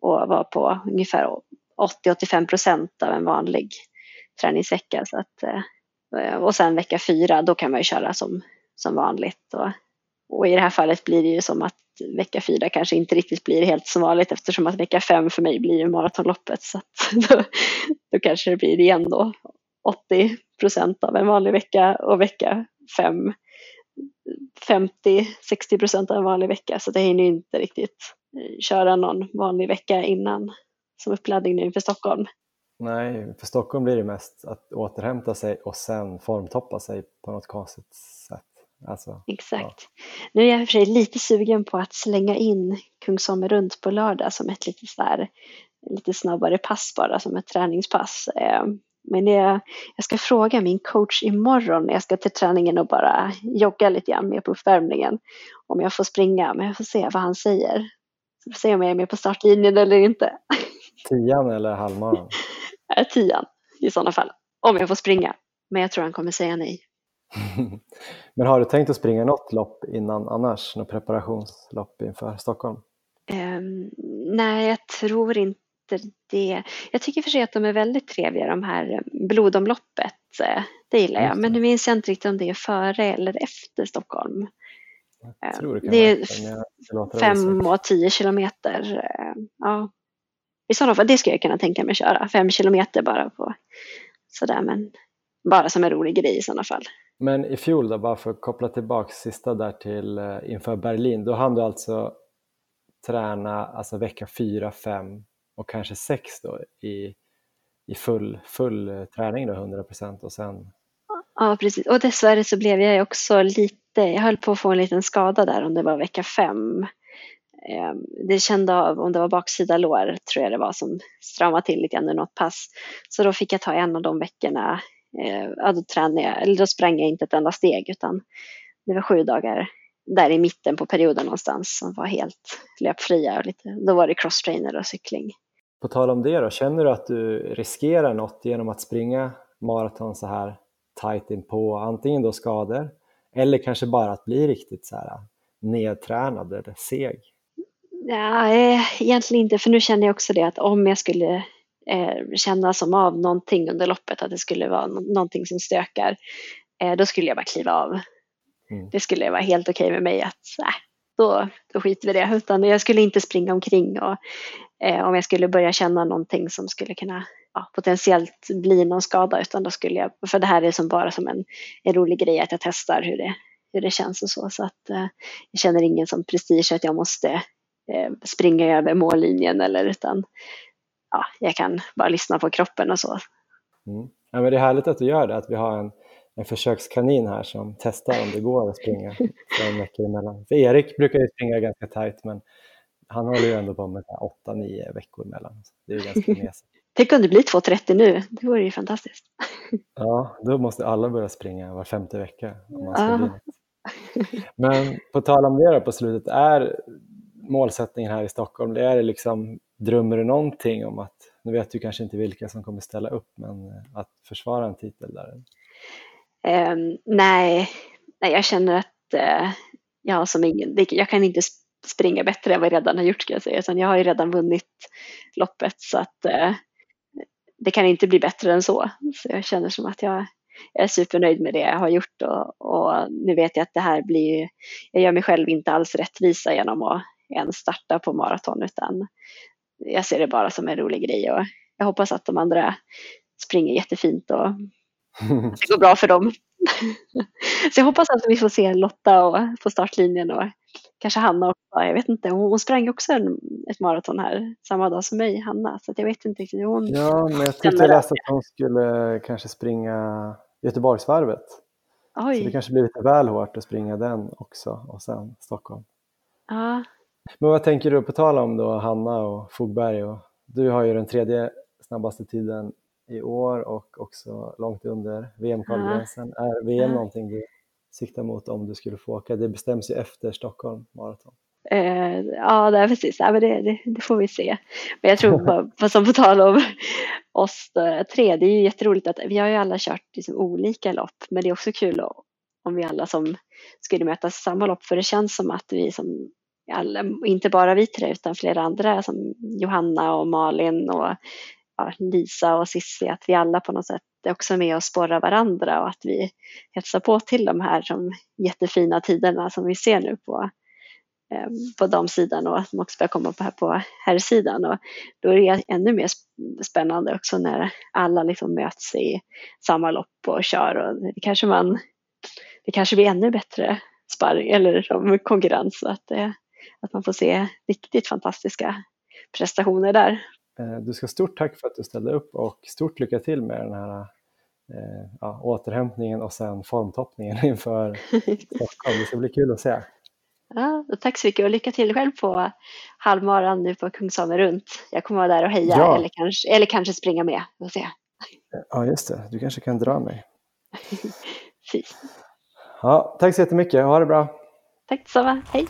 och vara på ungefär 80-85 procent av en vanlig träningsvecka. Så att, eh, och sen vecka fyra då kan man ju köra som, som vanligt. Och, och i det här fallet blir det ju som att vecka fyra kanske inte riktigt blir helt som vanligt eftersom att vecka fem för mig blir ju maratonloppet. Så då, då kanske det blir igen då 80 procent av en vanlig vecka och vecka fem 50-60 procent av en vanlig vecka så det hinner inte riktigt eh, köra någon vanlig vecka innan som uppladdning nu inför Stockholm. Nej, för Stockholm blir det mest att återhämta sig och sen formtoppa sig på något konstigt sätt. Alltså, Exakt. Ja. Nu är jag i och för sig lite sugen på att slänga in Kungsholmen runt på lördag som ett litet där lite snabbare pass bara som ett träningspass. Men det, jag ska fråga min coach imorgon när jag ska till träningen och bara jogga lite grann med på uppvärmningen. Om jag får springa, men jag får se vad han säger. Så får se om jag är med på startlinjen eller inte. Tian eller halvmaran? Tian i sådana fall, om jag får springa. Men jag tror han kommer säga nej. Men har du tänkt att springa något lopp innan annars? Något preparationslopp inför Stockholm? Um, nej, jag tror inte det. Jag tycker för sig att de är väldigt trevliga de här blodomloppet. Eh, det gillar jag. Men nu minns jag inte riktigt om det är före eller efter Stockholm. Jag tror det, det är fem och tio kilometer. Eh, ja. I sådana fall, det skulle jag kunna tänka mig köra. Fem kilometer bara på sådär men bara som en rolig grej i sådana fall. Men i fjol då, bara för att koppla tillbaka sista där till uh, inför Berlin, då hann du alltså träna alltså vecka 4, 5 och kanske sex då i, i full, full eh, träning då, 100 procent och sen? Ja, precis. Och dessvärre så blev jag också lite, jag höll på att få en liten skada där om det var vecka fem. Ehm, det kände av, om det var baksida lår tror jag det var som stramade till lite grann i något pass. Så då fick jag ta en av de veckorna ehm, ja, då, tränade jag, eller då sprang jag inte ett enda steg utan det var sju dagar där i mitten på perioden någonstans som var helt löpfria. Och lite, då var det crosstrainer och cykling. På tal om det då, känner du att du riskerar något genom att springa maraton så här tajt in på antingen då skador eller kanske bara att bli riktigt så här nedtränad eller seg? Ja, egentligen inte, för nu känner jag också det att om jag skulle eh, känna som av någonting under loppet, att det skulle vara någonting som stökar, eh, då skulle jag bara kliva av. Mm. Det skulle vara helt okej okay med mig att äh, då, då skiter vi det. Utan jag skulle inte springa omkring och eh, om jag skulle börja känna någonting som skulle kunna ja, potentiellt bli någon skada utan då skulle jag, för det här är som bara som en, en rolig grej att jag testar hur det, hur det känns och så. Så att eh, jag känner ingen som prestige att jag måste eh, springa över mållinjen eller utan ja, jag kan bara lyssna på kroppen och så. Mm. Ja, men det är härligt att du gör det, att vi har en, en försökskanin här som testar om det går att springa en vecka emellan. För Erik brukar ju springa ganska tajt men han håller ju ändå på med 8-9 veckor emellan. Det är ganska mesigt. Tänk om det blir 2.30 nu, det vore ju fantastiskt. Ja, då måste alla börja springa var femte vecka. Om man ska ja. Men på tal om det då på slutet, är målsättningen här i Stockholm, det är liksom Drömmer du någonting om att, nu vet du kanske inte vilka som kommer ställa upp, men eh, att försvara en titel där? Um, nej. nej, jag känner att uh, jag som ingen, jag kan inte springa bättre än vad jag redan har gjort ska jag säga, utan jag har ju redan vunnit loppet så att uh, det kan inte bli bättre än så. Så jag känner som att jag, jag är supernöjd med det jag har gjort och, och nu vet jag att det här blir, jag gör mig själv inte alls rättvisa genom att ens starta på maraton utan jag ser det bara som en rolig grej och jag hoppas att de andra springer jättefint och att det går bra för dem. Så jag hoppas att vi får se Lotta och, på startlinjen och kanske Hanna också. Jag vet inte, hon, hon sprang också en, ett maraton här samma dag som mig, Hanna. Så jag vet inte riktigt hon Ja, men jag tyckte jag läste att hon skulle kanske springa Göteborgsvarvet. Oj. Så det kanske blir lite väl hårt att springa den också och sen Stockholm. Ja, men vad tänker du på tal om då Hanna och Fogberg? Och du har ju den tredje snabbaste tiden i år och också långt under VM-kvalgränsen. Ja. Är VM ja. någonting du siktar mot om du skulle få åka? Det bestäms ju efter Stockholm Marathon. Uh, ja, det är precis. Ja, men det, det, det, får vi se. Men jag tror, bara, som på tal om oss tre, det är ju jätteroligt att vi har ju alla kört liksom olika lopp, men det är också kul om vi alla som skulle mötas samma lopp, för det känns som att vi som alla, inte bara vi tre utan flera andra som Johanna och Malin och ja, Lisa och Sissi, att vi alla på något sätt är också med och sporrar varandra och att vi hetsar på till de här som jättefina tiderna som vi ser nu på, eh, på damsidan och som också börjar komma på, här på herrsidan. Och då är det ännu mer spännande också när alla liksom möts i samma lopp och kör och det kanske man det kanske blir ännu bättre sparring eller konkurrens. Så att eh, att man får se riktigt fantastiska prestationer där. Eh, du ska stort tack för att du ställde upp och stort lycka till med den här eh, ja, återhämtningen och sen formtoppningen inför Stockholm. Det ska bli kul att se. Ja, tack så mycket och lycka till själv på halvmaran nu på Kungsholmen runt. Jag kommer vara där och heja Ja. eller, kanske, eller kanske springa med. Får se. Ja, just det. Du kanske kan dra mig. Ja, tack så jättemycket. Ha det bra. Tack detsamma. Hej!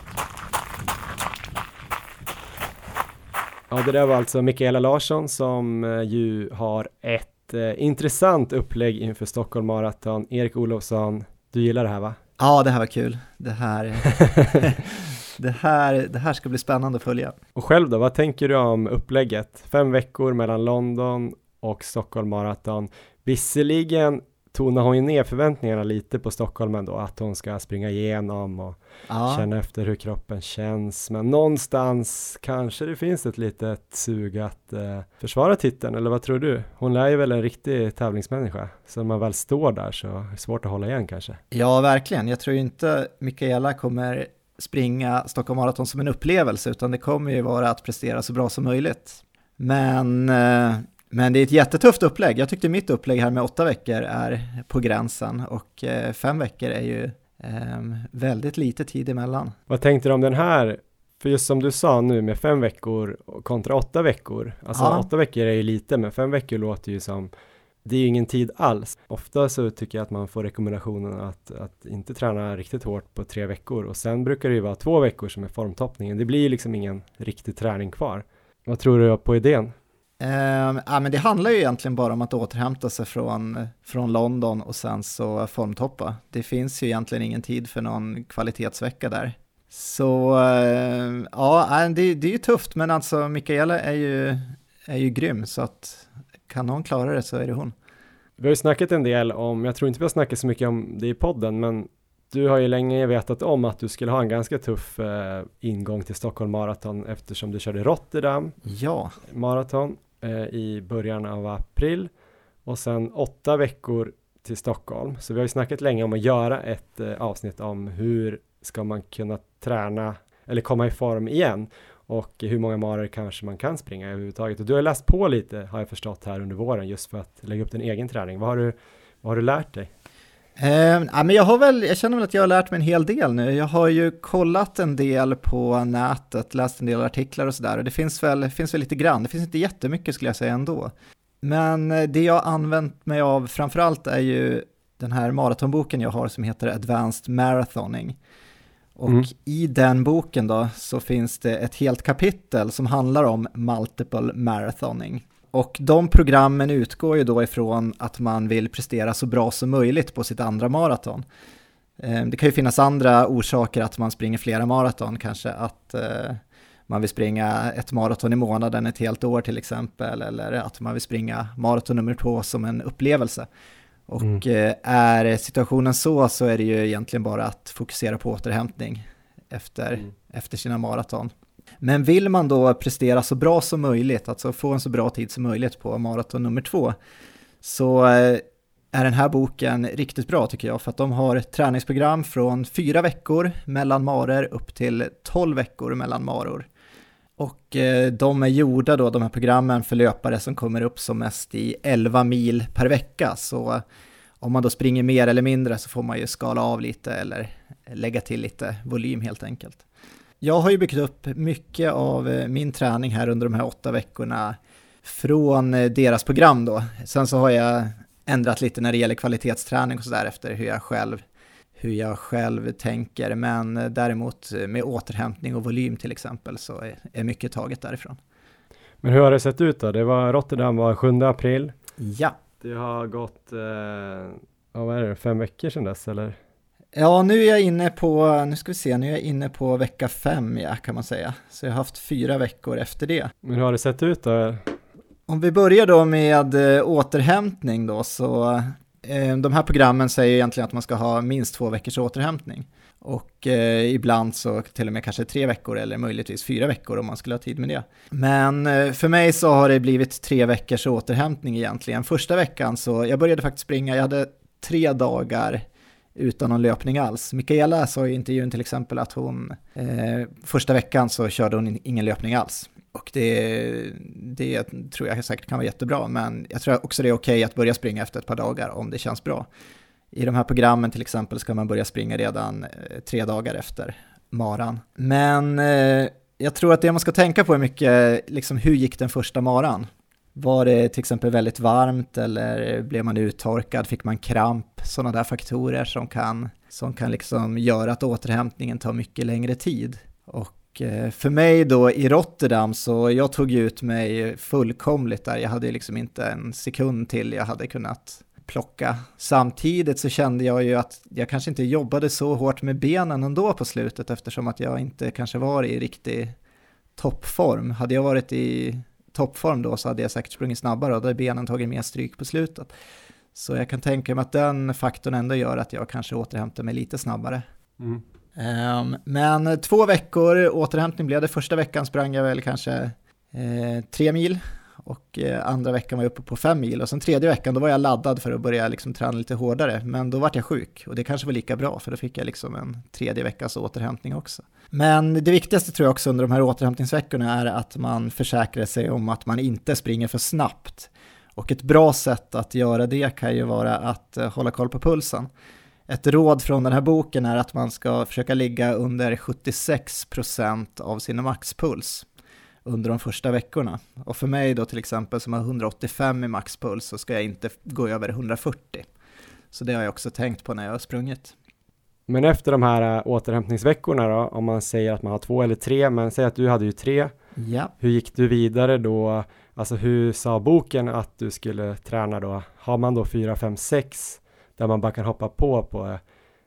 Ja, det där var alltså Mikaela Larsson som eh, ju har ett eh, intressant upplägg inför Stockholm Marathon. Erik Olofsson, du gillar det här va? Ja, det här var kul. Det här, det här, det här ska bli spännande att följa. Och själv då, vad tänker du om upplägget? Fem veckor mellan London och Stockholm Marathon. Visserligen tonar hon ju ner förväntningarna lite på Stockholm ändå, att hon ska springa igenom och Ja, känna efter hur kroppen känns. Men någonstans kanske det finns ett litet sug att eh, försvara titeln, eller vad tror du? Hon är ju väl en riktig tävlingsmänniska, så när man väl står där så är det svårt att hålla igen kanske. ja, verkligen. Jag tror ju inte Mikaela kommer springa Stockholm Marathon som en upplevelse, utan det kommer ju vara att prestera så bra som möjligt. Men, eh, men det är ett jättetufft upplägg. Jag tyckte mitt upplägg här med åtta veckor är på gränsen och eh, fem veckor är ju eh, väldigt lite tid emellan. Vad tänkte du om den här? För just som du sa nu med fem veckor kontra åtta veckor. Alltså Ja. åtta veckor är ju lite, men fem veckor låter ju som det är ju ingen tid alls. Ofta så tycker jag att man får rekommendationen att, att inte träna riktigt hårt på tre veckor och sen brukar det ju vara två veckor som är formtoppningen. Det blir ju liksom ingen riktig träning kvar. Vad tror du på idén? Eh, ja, men det handlar ju egentligen bara om att återhämta sig från, från London och sen så formtoppa. Det finns ju egentligen ingen tid för någon kvalitetsvecka där. Så eh, ja, det, det är ju tufft, men alltså Mikaela är ju, är ju grym, så att kan någon klara det så är det hon. Vi har ju snackat en del om, jag tror inte vi har snackat så mycket om det i podden, men du har ju länge vetat om att du skulle ha en ganska tuff eh, ingång till Stockholm Marathon eftersom du körde Rotterdam Ja, maraton eh, i början av april och sen åtta veckor till Stockholm. Så vi har ju snackat länge om att göra ett eh, avsnitt om hur ska man kunna träna eller komma i form igen och hur många marer kanske man kan springa överhuvudtaget. Och du har läst på lite har jag förstått här under våren just för att lägga upp din egen träning. Vad har du, vad har du lärt dig? Eh, ja, men jag, har väl, jag känner väl att jag har lärt mig en hel del nu. Jag har ju kollat en del på nätet, läst en del artiklar och sådär och det finns väl, finns väl lite grann. Det finns inte jättemycket skulle jag säga ändå. Men eh, det jag har använt mig av framförallt är ju den här maratonboken jag har som heter Advanced Marathoning. Och Mm. i den boken då så finns det ett helt kapitel som handlar om multiple marathoning. Och de programmen utgår ju då ifrån att man vill prestera så bra som möjligt på sitt andra maraton. Eh, Det kan ju finnas andra orsaker att man springer flera maraton, kanske att eh, man vill springa ett maraton i månaden ett helt år till exempel, eller att man vill springa maraton nummer två som en upplevelse. Och Mm. eh, är situationen så så är det ju egentligen bara att fokusera på återhämtning efter, Mm. efter sina maraton. Men vill man då prestera så bra som möjligt, alltså få en så bra tid som möjligt på maraton nummer två, så eh, är den här boken riktigt bra tycker jag, för att de har ett träningsprogram från fyra veckor mellan marer upp till 12 veckor mellan maror. Och eh, de är gjorda då, de här programmen, för löpare som kommer upp som mest i 11 mil per vecka. Så om man då springer mer eller mindre så får man ju skala av lite eller lägga till lite volym helt enkelt. Jag har ju byggt upp mycket av eh, min träning här under de här åtta veckorna från eh, deras program då. Sen så har jag ändrat lite när det gäller kvalitetsträning och sådär efter hur jag själv hur jag själv tänker, men eh, däremot med återhämtning och volym till exempel så är- mycket taget därifrån. Men hur har det sett ut då? Det var Rotterdam var 7 april. Ja, Det har gått, eh, vad är det, fem veckor sedan dess eller? Ja nu är jag inne på, nu ska vi se, nu är jag inne på vecka fem ja, kan man säga. Så jag har haft fyra veckor efter det. Men hur har det sett ut då? Om vi börjar då med eh, återhämtning då, så eh, de här programmen säger egentligen att man ska ha minst två veckors återhämtning. Och eh, ibland så till och med kanske tre veckor eller möjligtvis fyra veckor om man skulle ha tid med det. Men eh, för mig så har det blivit tre veckors återhämtning egentligen. Första veckan så, jag började faktiskt springa, jag hade tre dagar utan någon löpning alls. Mikaela sa i intervjun till exempel att hon, eh, första veckan så körde hon ingen löpning alls. Och det, det tror jag säkert kan vara jättebra, men jag tror också det är okej att börja springa efter ett par dagar om det känns bra. I de här programmen till exempel ska man börja springa redan eh, tre dagar efter. maran. Men eh, jag tror att det man ska tänka på är mycket, liksom hur gick den första maran? Var det till exempel väldigt varmt eller blev man uttorkad, fick man kramp? Sådana där faktorer som kan, som kan liksom göra att återhämtningen tar mycket längre tid. Och eh, för mig då i Rotterdam så jag tog ut mig fullkomligt där, jag hade liksom inte en sekund till jag hade kunnat plocka. Samtidigt så kände jag ju att jag kanske inte jobbade så hårt med benen ändå på slutet eftersom att jag inte kanske var i riktig toppform. Hade jag varit i toppform då så hade jag säkert sprungit snabbare och då hade benen tagit mer stryk på slutet. Så jag kan tänka mig att den faktorn ändå gör att jag kanske återhämtar mig lite snabbare. Mm. Um, men två veckor återhämtning blev det. Första veckan sprang jag väl kanske eh, tre mil och eh, andra veckan var jag uppe på fem mil och sen tredje veckan då var jag laddad för att börja liksom träna lite hårdare men då vart jag sjuk och det kanske var lika bra för då fick jag liksom en tredje veckas återhämtning också. Men det viktigaste tror jag också under de här återhämtningsveckorna är att man försäkrar sig om att man inte springer för snabbt. Och ett bra sätt att göra det kan ju vara att eh, hålla koll på pulsen. Ett råd från den här boken är att man ska försöka ligga under 76% av sin maxpuls under de första veckorna. Och för mig då till exempel som har 185 i maxpuls så ska jag inte gå över 140. Så det har jag också tänkt på när jag har sprungit. Men efter de här äh, återhämtningsveckorna då, om man säger att man har två eller tre, men säg att du hade ju tre. Ja. Hur gick du vidare då? Alltså hur sa boken att du skulle träna då? Har man då fyra, fem, sex där man bara kan hoppa på på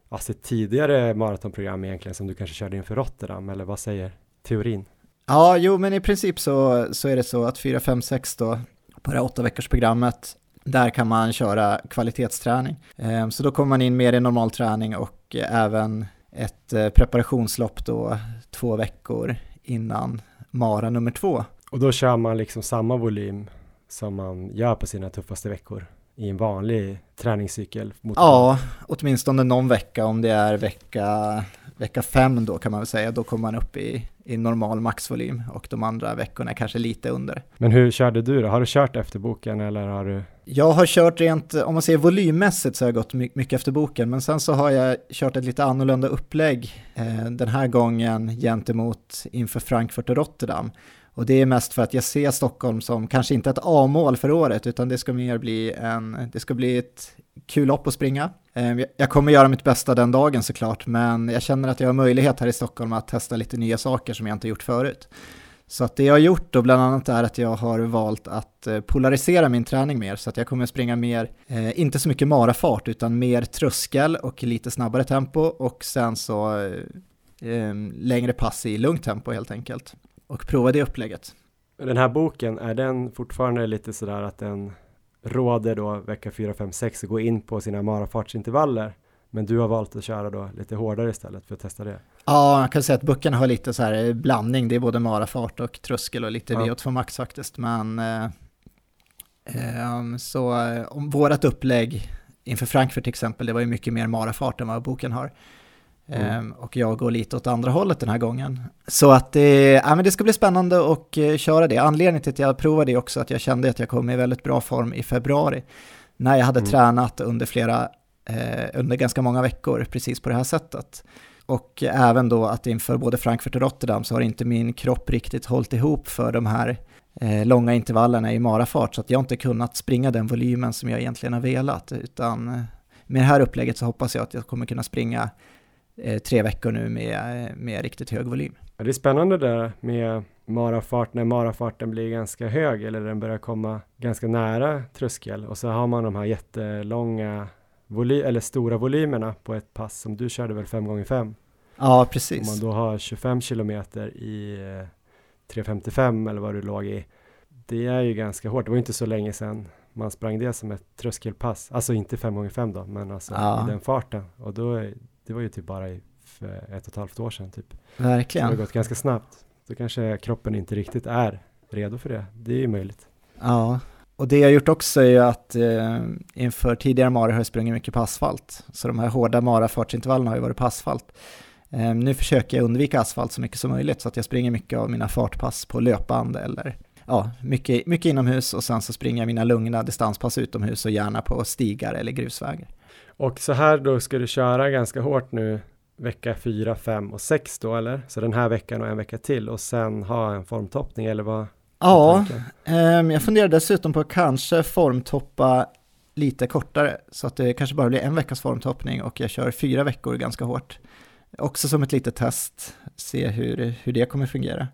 alltså ett tidigare maratonprogram egentligen som du kanske körde inför Rotterdam eller vad säger teorin? Ja, jo, men i princip så, så är det så att 4, 5, 6 då på det här åtta veckors programmet där kan man köra kvalitetsträning. Ehm, så då kommer man in mer i normal träning och även ett eh, preparationslopp då två veckor innan Mara nummer två. Och då kör man liksom samma volym som man gör på sina tuffaste veckor i en vanlig träningscykel? ja, åtminstone någon vecka om det är vecka, vecka fem då kan man väl säga. Då kommer man upp i i normal maxvolym och de andra veckorna kanske lite under. Men hur körde du då? Har du kört efter boken eller har du? Jag har kört rent, om man säger volymmässigt så har jag gått mycket efter boken, men sen så har jag kört ett lite annorlunda upplägg eh, den här gången gentemot inför Frankfurt och Rotterdam. Och det är mest för att jag ser Stockholm som kanske inte ett A-mål för året, utan det ska mer bli en, det ska bli ett kul lopp att springa. Ehm, jag kommer göra mitt bästa den dagen såklart, men jag känner att jag har möjlighet här i Stockholm att testa lite nya saker som jag inte gjort förut. Så att det jag har gjort då bland annat är att jag har valt att eh, polarisera min träning mer, så att jag kommer springa mer, eh, inte så mycket marafart, utan mer tröskel och lite snabbare tempo och sen så eh, ehm, längre pass i lugnt tempo helt enkelt. Och prova det upplägget. Den här boken, är den fortfarande lite sådär att den råder då vecka 4, 5, 6 att gå in på sina marafartsintervaller. Men du har valt att köra då lite hårdare istället för att testa det. Ja, jag kan säga att böckerna har lite så här blandning. Det är både marafart och tröskel och lite ja. V82 Max faktiskt. Men eh, eh, så eh, om vårat upplägg inför Frankfurt till exempel, det var ju mycket mer marafart än vad boken har. Mm. Ehm, och jag går lite åt andra hållet den här gången. Så att det, ja, men det ska bli spännande att uh, köra det. Anledningen till att jag provade det också att jag kände att jag kom i väldigt bra form i februari. När jag hade mm. tränat under flera, uh, under ganska många veckor precis på det här sättet. Och även då att inför både Frankfurt och Rotterdam så har inte min kropp riktigt hållit ihop för de här eh, långa intervallerna i marafart så att jag inte kunnat springa den volymen som jag egentligen har velat utan med det här upplägget så hoppas jag att jag kommer kunna springa eh, tre veckor nu med, med riktigt hög volym. Ja, det är spännande där med marafart när marafarten blir ganska hög eller den börjar komma ganska nära tröskel och så har man de här jättelånga voly eller stora volymerna på ett pass som du körde väl 5 x 5 Ja, precis. Om man då har 25 kilometer i 3.55 eh, eller vad du låg i. Det är ju ganska hårt. Det var inte så länge sedan man sprang det som ett tröskelpass. Alltså inte 5 x 5 då, men alltså ja. i den farten. Och då, det var ju typ bara för ett och ett halvt år sedan typ. Verkligen. Så det har gått ganska snabbt. Då kanske kroppen inte riktigt är redo för det. Det är ju möjligt. Ja, och det jag gjort också är ju att eh, inför tidigare mara har jag sprungit mycket på asfalt. Så de här hårda marafartsintervallerna har ju varit på asfalt. Eh, nu försöker jag undvika asfalt så mycket som möjligt så att jag springer mycket av mina fartpass på löpband eller ja, mycket, mycket inomhus och sen så springer jag mina lugna distanspass utomhus och gärna på stigar eller grusvägar. Och så här då ska du köra ganska hårt nu vecka 4, 5 och 6 då eller? Så den här veckan och en vecka till och sen ha en formtoppning eller vad? Ja, eh, jag funderar dessutom på att kanske formtoppa lite kortare så att det kanske bara blir en veckas formtoppning och jag kör fyra veckor ganska hårt. Också som ett litet test, se hur, hur det kommer fungera.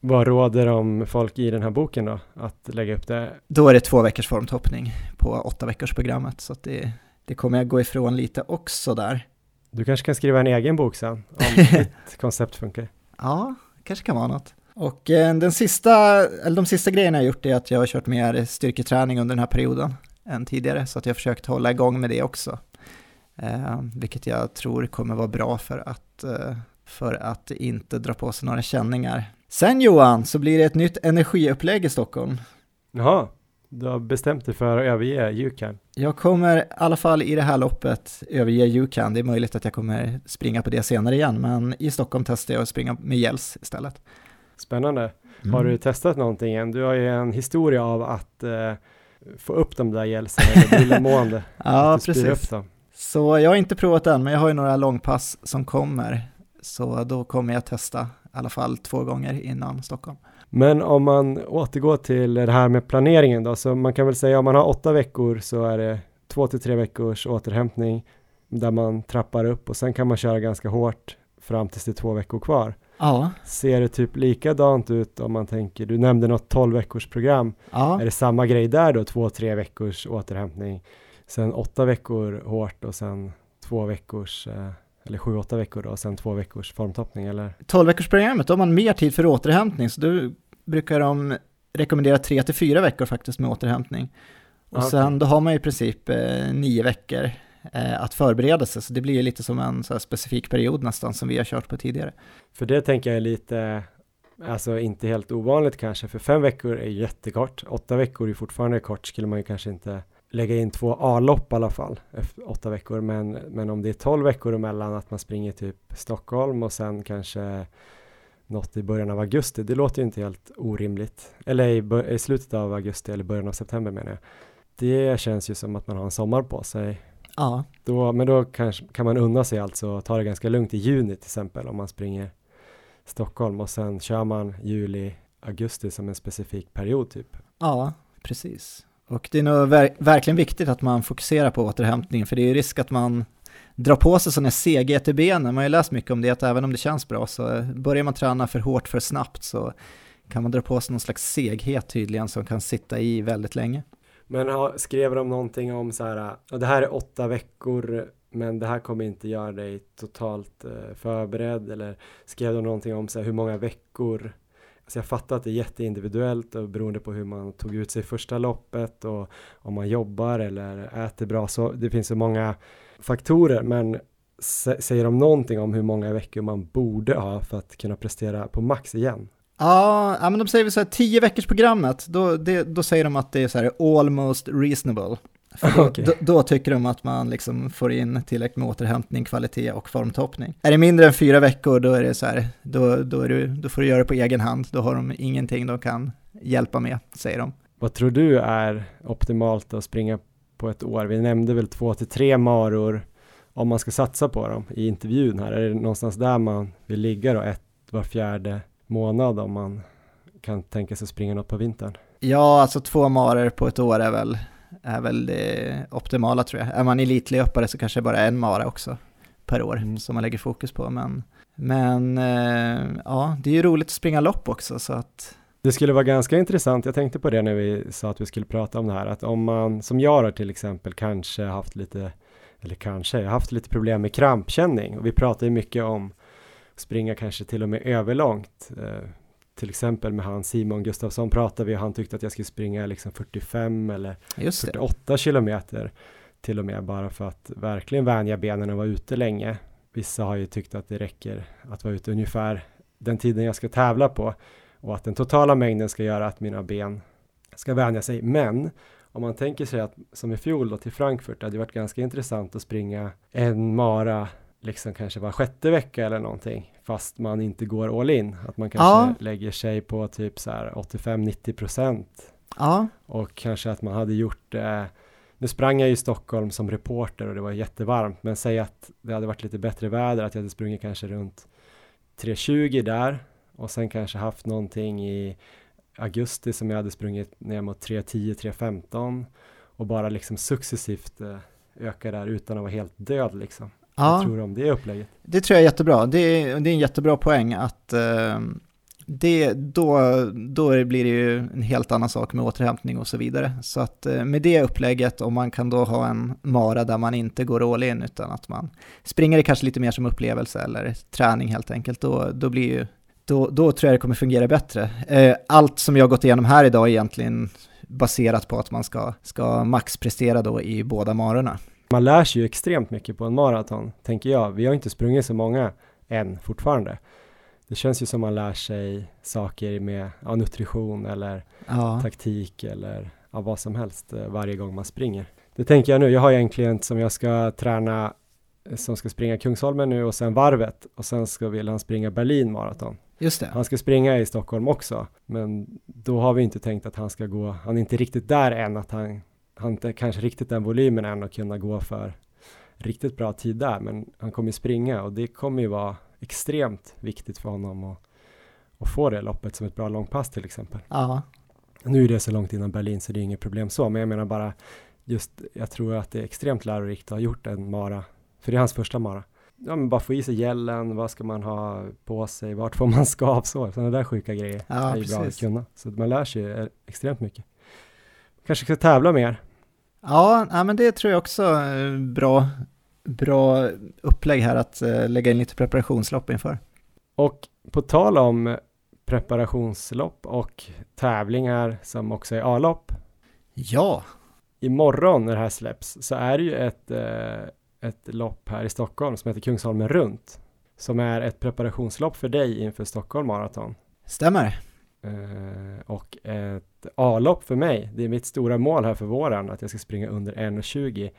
Vad råder om folk i den här boken då, att lägga upp det? Då är det två veckors formtoppning på åtta veckors programmet, så att det, det kommer jag gå ifrån lite också där. Du kanske kan skriva en egen bok sen, om ditt koncept funkar. Ja, kanske kan vara något. Och eh, den sista, eller de sista grejerna jag gjort är att jag har kört mer styrketräning under den här perioden än tidigare, så att jag har försökt hålla igång med det också. Eh, vilket jag tror kommer vara bra för att, eh, för att inte dra på sig några känningar. Sen Johan, så blir det ett nytt energiupplägg i Stockholm. Jaha, du har bestämt dig för att överge Yukan. Jag kommer i alla fall i det här loppet överge Yukan. Det är möjligt att jag kommer springa på det senare igen, men i Stockholm testar jag att springa med gels istället. Spännande. Mm. Har du testat någonting än? Du har ju en historia av att eh, få upp de där gelsen eller illamående. ja, precis. Så jag har inte provat än, men jag har ju några långpass som kommer. Så då kommer jag testa i alla fall två gånger innan Stockholm. Men om man återgår till det här med planeringen då, så man kan väl säga om man har åtta veckor så är det två till tre veckors återhämtning där man trappar upp och sen kan man köra ganska hårt fram tills det är två veckor kvar. Ja. Ser det typ likadant ut om man tänker, du nämnde något 12 veckors program. Ja. Är det samma grej där då, två, tre veckors återhämtning, sen åtta veckor hårt och sen två veckors eh, eller sju, åtta veckor då, och sen två veckors formtoppning eller? 12 veckors programmet, då har man mer tid för återhämtning, så då brukar de rekommendera tre till fyra veckor faktiskt med återhämtning. Och okay. sen då har man i princip eh, nio veckor eh, att förbereda sig, så det blir lite som en så specifik period nästan som vi har kört på tidigare. För det tänker jag är lite, alltså inte helt ovanligt kanske, för fem veckor är jättekort, åtta veckor är fortfarande kort, skulle man ju kanske inte lägga in två A-lopp i alla fall, efter åtta veckor, men, men om det är tolv veckor emellan att man springer typ Stockholm och sen kanske något i början av augusti, det låter ju inte helt orimligt. Eller i, i slutet av augusti eller början av september menar jag. Det känns ju som att man har en sommar på sig. Ja. Då, men då kanske, kan man unna sig alltså ta det ganska lugnt i juni till exempel om man springer Stockholm och sen kör man juli, augusti som en specifik period typ. Ja, precis. Och det är nog ver verkligen viktigt att man fokuserar på återhämtningen, för det är ju risk att man drar på sig sådana seghet i benen. Man har ju läst mycket om det, att även om det känns bra så eh, börjar man träna för hårt för snabbt så kan man dra på sig någon slags seghet tydligen som kan sitta i väldigt länge. Men skrev de någonting om så här, och det här är åtta veckor, men det här kommer inte göra dig totalt eh, förberedd, eller skrev de någonting om så här, hur många veckor så jag fattar att det är jätteindividuellt och beroende på hur man tog ut sig första loppet och om man jobbar eller äter bra. Så det finns så många faktorer, men säger de någonting om hur många veckor man borde ha för att kunna prestera på max igen? Ja, men de säger väl så här, tio veckors programmet, då, det, då säger de att det är så här almost reasonable. Då, okay. då, då, tycker de att man liksom får in tillräckligt med återhämtning, kvalitet och formtoppning. Är det mindre än fyra veckor då är det så här, då, då, du, då får du göra det på egen hand, då har de ingenting de kan hjälpa med, säger de. Vad tror du är optimalt att springa på ett år? Vi nämnde väl två till tre maror om man ska satsa på dem i intervjun här. Är det någonstans där man vill ligga då, ett var fjärde månad om man kan tänka sig springa något på vintern? Ja, alltså två maror på ett år är väl är väl det optimala tror jag. Är man elitlöpare så kanske bara en mara också per år mm. som man lägger fokus på. Men, men eh, ja, det är ju roligt att springa lopp också så att det skulle vara ganska intressant, jag tänkte på det när vi sa att vi skulle prata om det här, att om man, som jag har till exempel, kanske haft lite, eller kanske, haft lite problem med krampkänning och vi pratar ju mycket om springa kanske till och med överlångt. Till exempel med han Simon Gustafsson pratade vi och han tyckte att jag skulle springa liksom 45 eller 48 kilometer till och med bara för att verkligen vänja benen och vara ute länge. Vissa har ju tyckt att det räcker att vara ute ungefär den tiden jag ska tävla på och att den totala mängden ska göra att mina ben ska vänja sig. Men om man tänker sig att som i fjol då till Frankfurt, det hade varit ganska intressant att springa en mara liksom kanske var sjätte vecka eller någonting fast man inte går all in. Att man kanske ja. lägger sig på typ så här 85-90 procent. Ja. Och kanske att man hade gjort det nu sprang jag i Stockholm som reporter och det var jättevarmt, men säg att det hade varit lite bättre väder, att jag hade sprungit kanske runt 3.20 där och sen kanske haft någonting i augusti som jag hade sprungit ner mot 3.10, 3.15 och bara liksom successivt eh, öka där utan att vara helt död liksom. Ja, Vad tror du om det upplägget? Det tror jag är jättebra. Det är, det är en jättebra poäng att eh, det, då, då blir det ju en helt annan sak med återhämtning och så vidare. Så att eh, med det upplägget, om man kan då ha en mara där man inte går all in utan att man springer det kanske lite mer som upplevelse eller träning helt enkelt, då, då blir ju då, då tror jag det kommer fungera bättre. Eh, allt som jag har gått igenom här idag är egentligen baserat på att man ska, ska maxprestera då i båda marorna. Man lär sig ju extremt mycket på en maraton, tänker jag. Vi har inte sprungit så många än fortfarande. Det känns ju som man lär sig saker med ja, nutrition eller ja. taktik eller ja, vad som helst eh, varje gång man springer. Det tänker jag nu. Jag har egentligen som jag ska träna eh, som ska springa Kungsholmen nu och sen varvet och sen ska vill han springa Berlin maraton. Just det. Han ska springa i Stockholm också, men då har vi inte tänkt att han ska gå, han är inte riktigt där än, att han, han inte kanske riktigt den volymen än att kunna gå för riktigt bra tid där, men han kommer springa och det kommer ju vara extremt viktigt för honom att, att få det loppet som ett bra långpass till exempel. Ja. Nu är det så långt innan Berlin så det är inget problem så, men jag menar bara just, jag tror att det är extremt lärorikt att ha gjort en mara, för det är hans första mara ja, men bara få i sig gällen, vad ska man ha på sig, vart får man skavsår, sådana där sjuka grejer ja, är ju bra att kunna. Så man lär sig extremt mycket. Kanske ska tävla mer? Ja, ja men det tror jag också bra, bra upplägg här att uh, lägga in lite preparationslopp inför. Och på tal om preparationslopp och tävlingar som också är A-lopp. Ja. Imorgon när det här släpps så är det ju ett eh, ett lopp här i Stockholm som heter Kungsholmen runt. Som är ett preparationslopp för dig inför Stockholm Marathon. Stämmer. Eh, och ett A-lopp för mig. Det är mitt stora mål här för våren att jag ska springa under 1.20.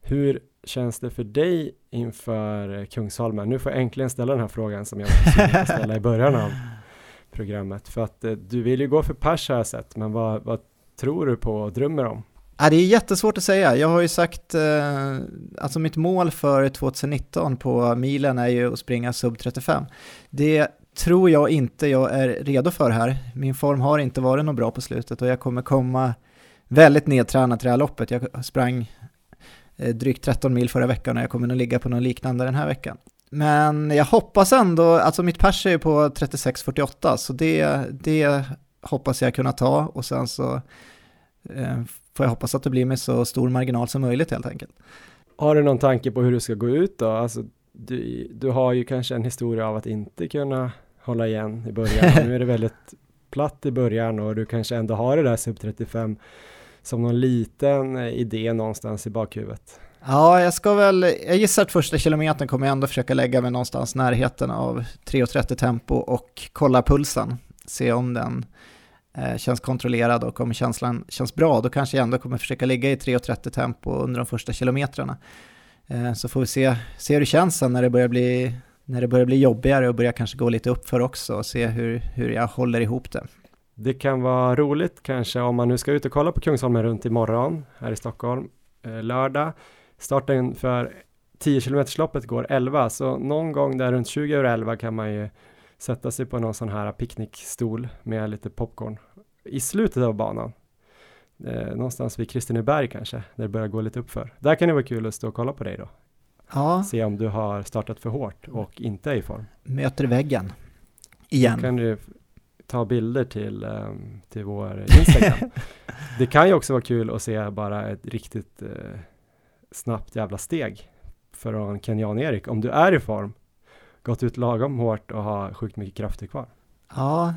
Hur känns det för dig inför eh, Kungsholmen? Nu får jag äntligen ställa den här frågan som jag ställa i början av programmet. För att eh, du vill ju gå för pers har jag sett, men vad, vad tror du på och drömmer om? Ja, det är jättesvårt att säga. Jag har ju sagt, eh, alltså mitt mål för 2019 på milen är ju att springa sub 35. Det tror jag inte jag är redo för här. Min form har inte varit något bra på slutet och jag kommer komma väldigt nedtränad till det här loppet. Jag sprang eh, drygt 13 mil förra veckan och jag kommer nog ligga på något liknande den här veckan. Men jag hoppas ändå, alltså mitt pers är ju på 36.48 så det, det hoppas jag kunna ta och sen så eh, får jag hoppas att det blir med så stor marginal som möjligt helt enkelt. Har du någon tanke på hur du ska gå ut då? Alltså, du, du har ju kanske en historia av att inte kunna hålla igen i början. nu är det väldigt platt i början och du kanske ändå har det där sub 35 som någon liten eh, idé någonstans i bakhuvudet. Ja, jag ska väl, jag gissar att första kilometern kommer jag ändå försöka lägga mig någonstans närheten av 3.30 tempo och kolla pulsen, se om den eh, känns kontrollerad och om känslan känns bra, då kanske jag ändå kommer försöka ligga i 3.30 tempo under de första kilometrarna. Eh, så får vi se, se hur det känns sen när det börjar bli när det börjar bli jobbigare och börjar kanske gå lite uppför också och se hur, hur jag håller ihop det. Det kan vara roligt kanske om man nu ska ut och kolla på Kungsholmen runt imorgon här i Stockholm, eh, lördag. Starten för 10 km loppet går 11, så någon gång där runt 20 över 11 kan man ju sätta sig på någon sån här picknickstol med lite popcorn i slutet av banan. Eh, någonstans vid Kristineberg kanske, där det börjar gå lite uppför. Där kan det vara kul att stå och kolla på dig då. Ja. Se om du har startat för hårt och inte är i form. Möter väggen. Igen. Då kan du ta bilder till, um, till vår Instagram. det kan ju också vara kul att se bara ett riktigt uh, snabbt jävla steg från Kenyan-Erik. Om du är i form, gått ut lagom hårt och har sjukt mycket krafter kvar. Ja,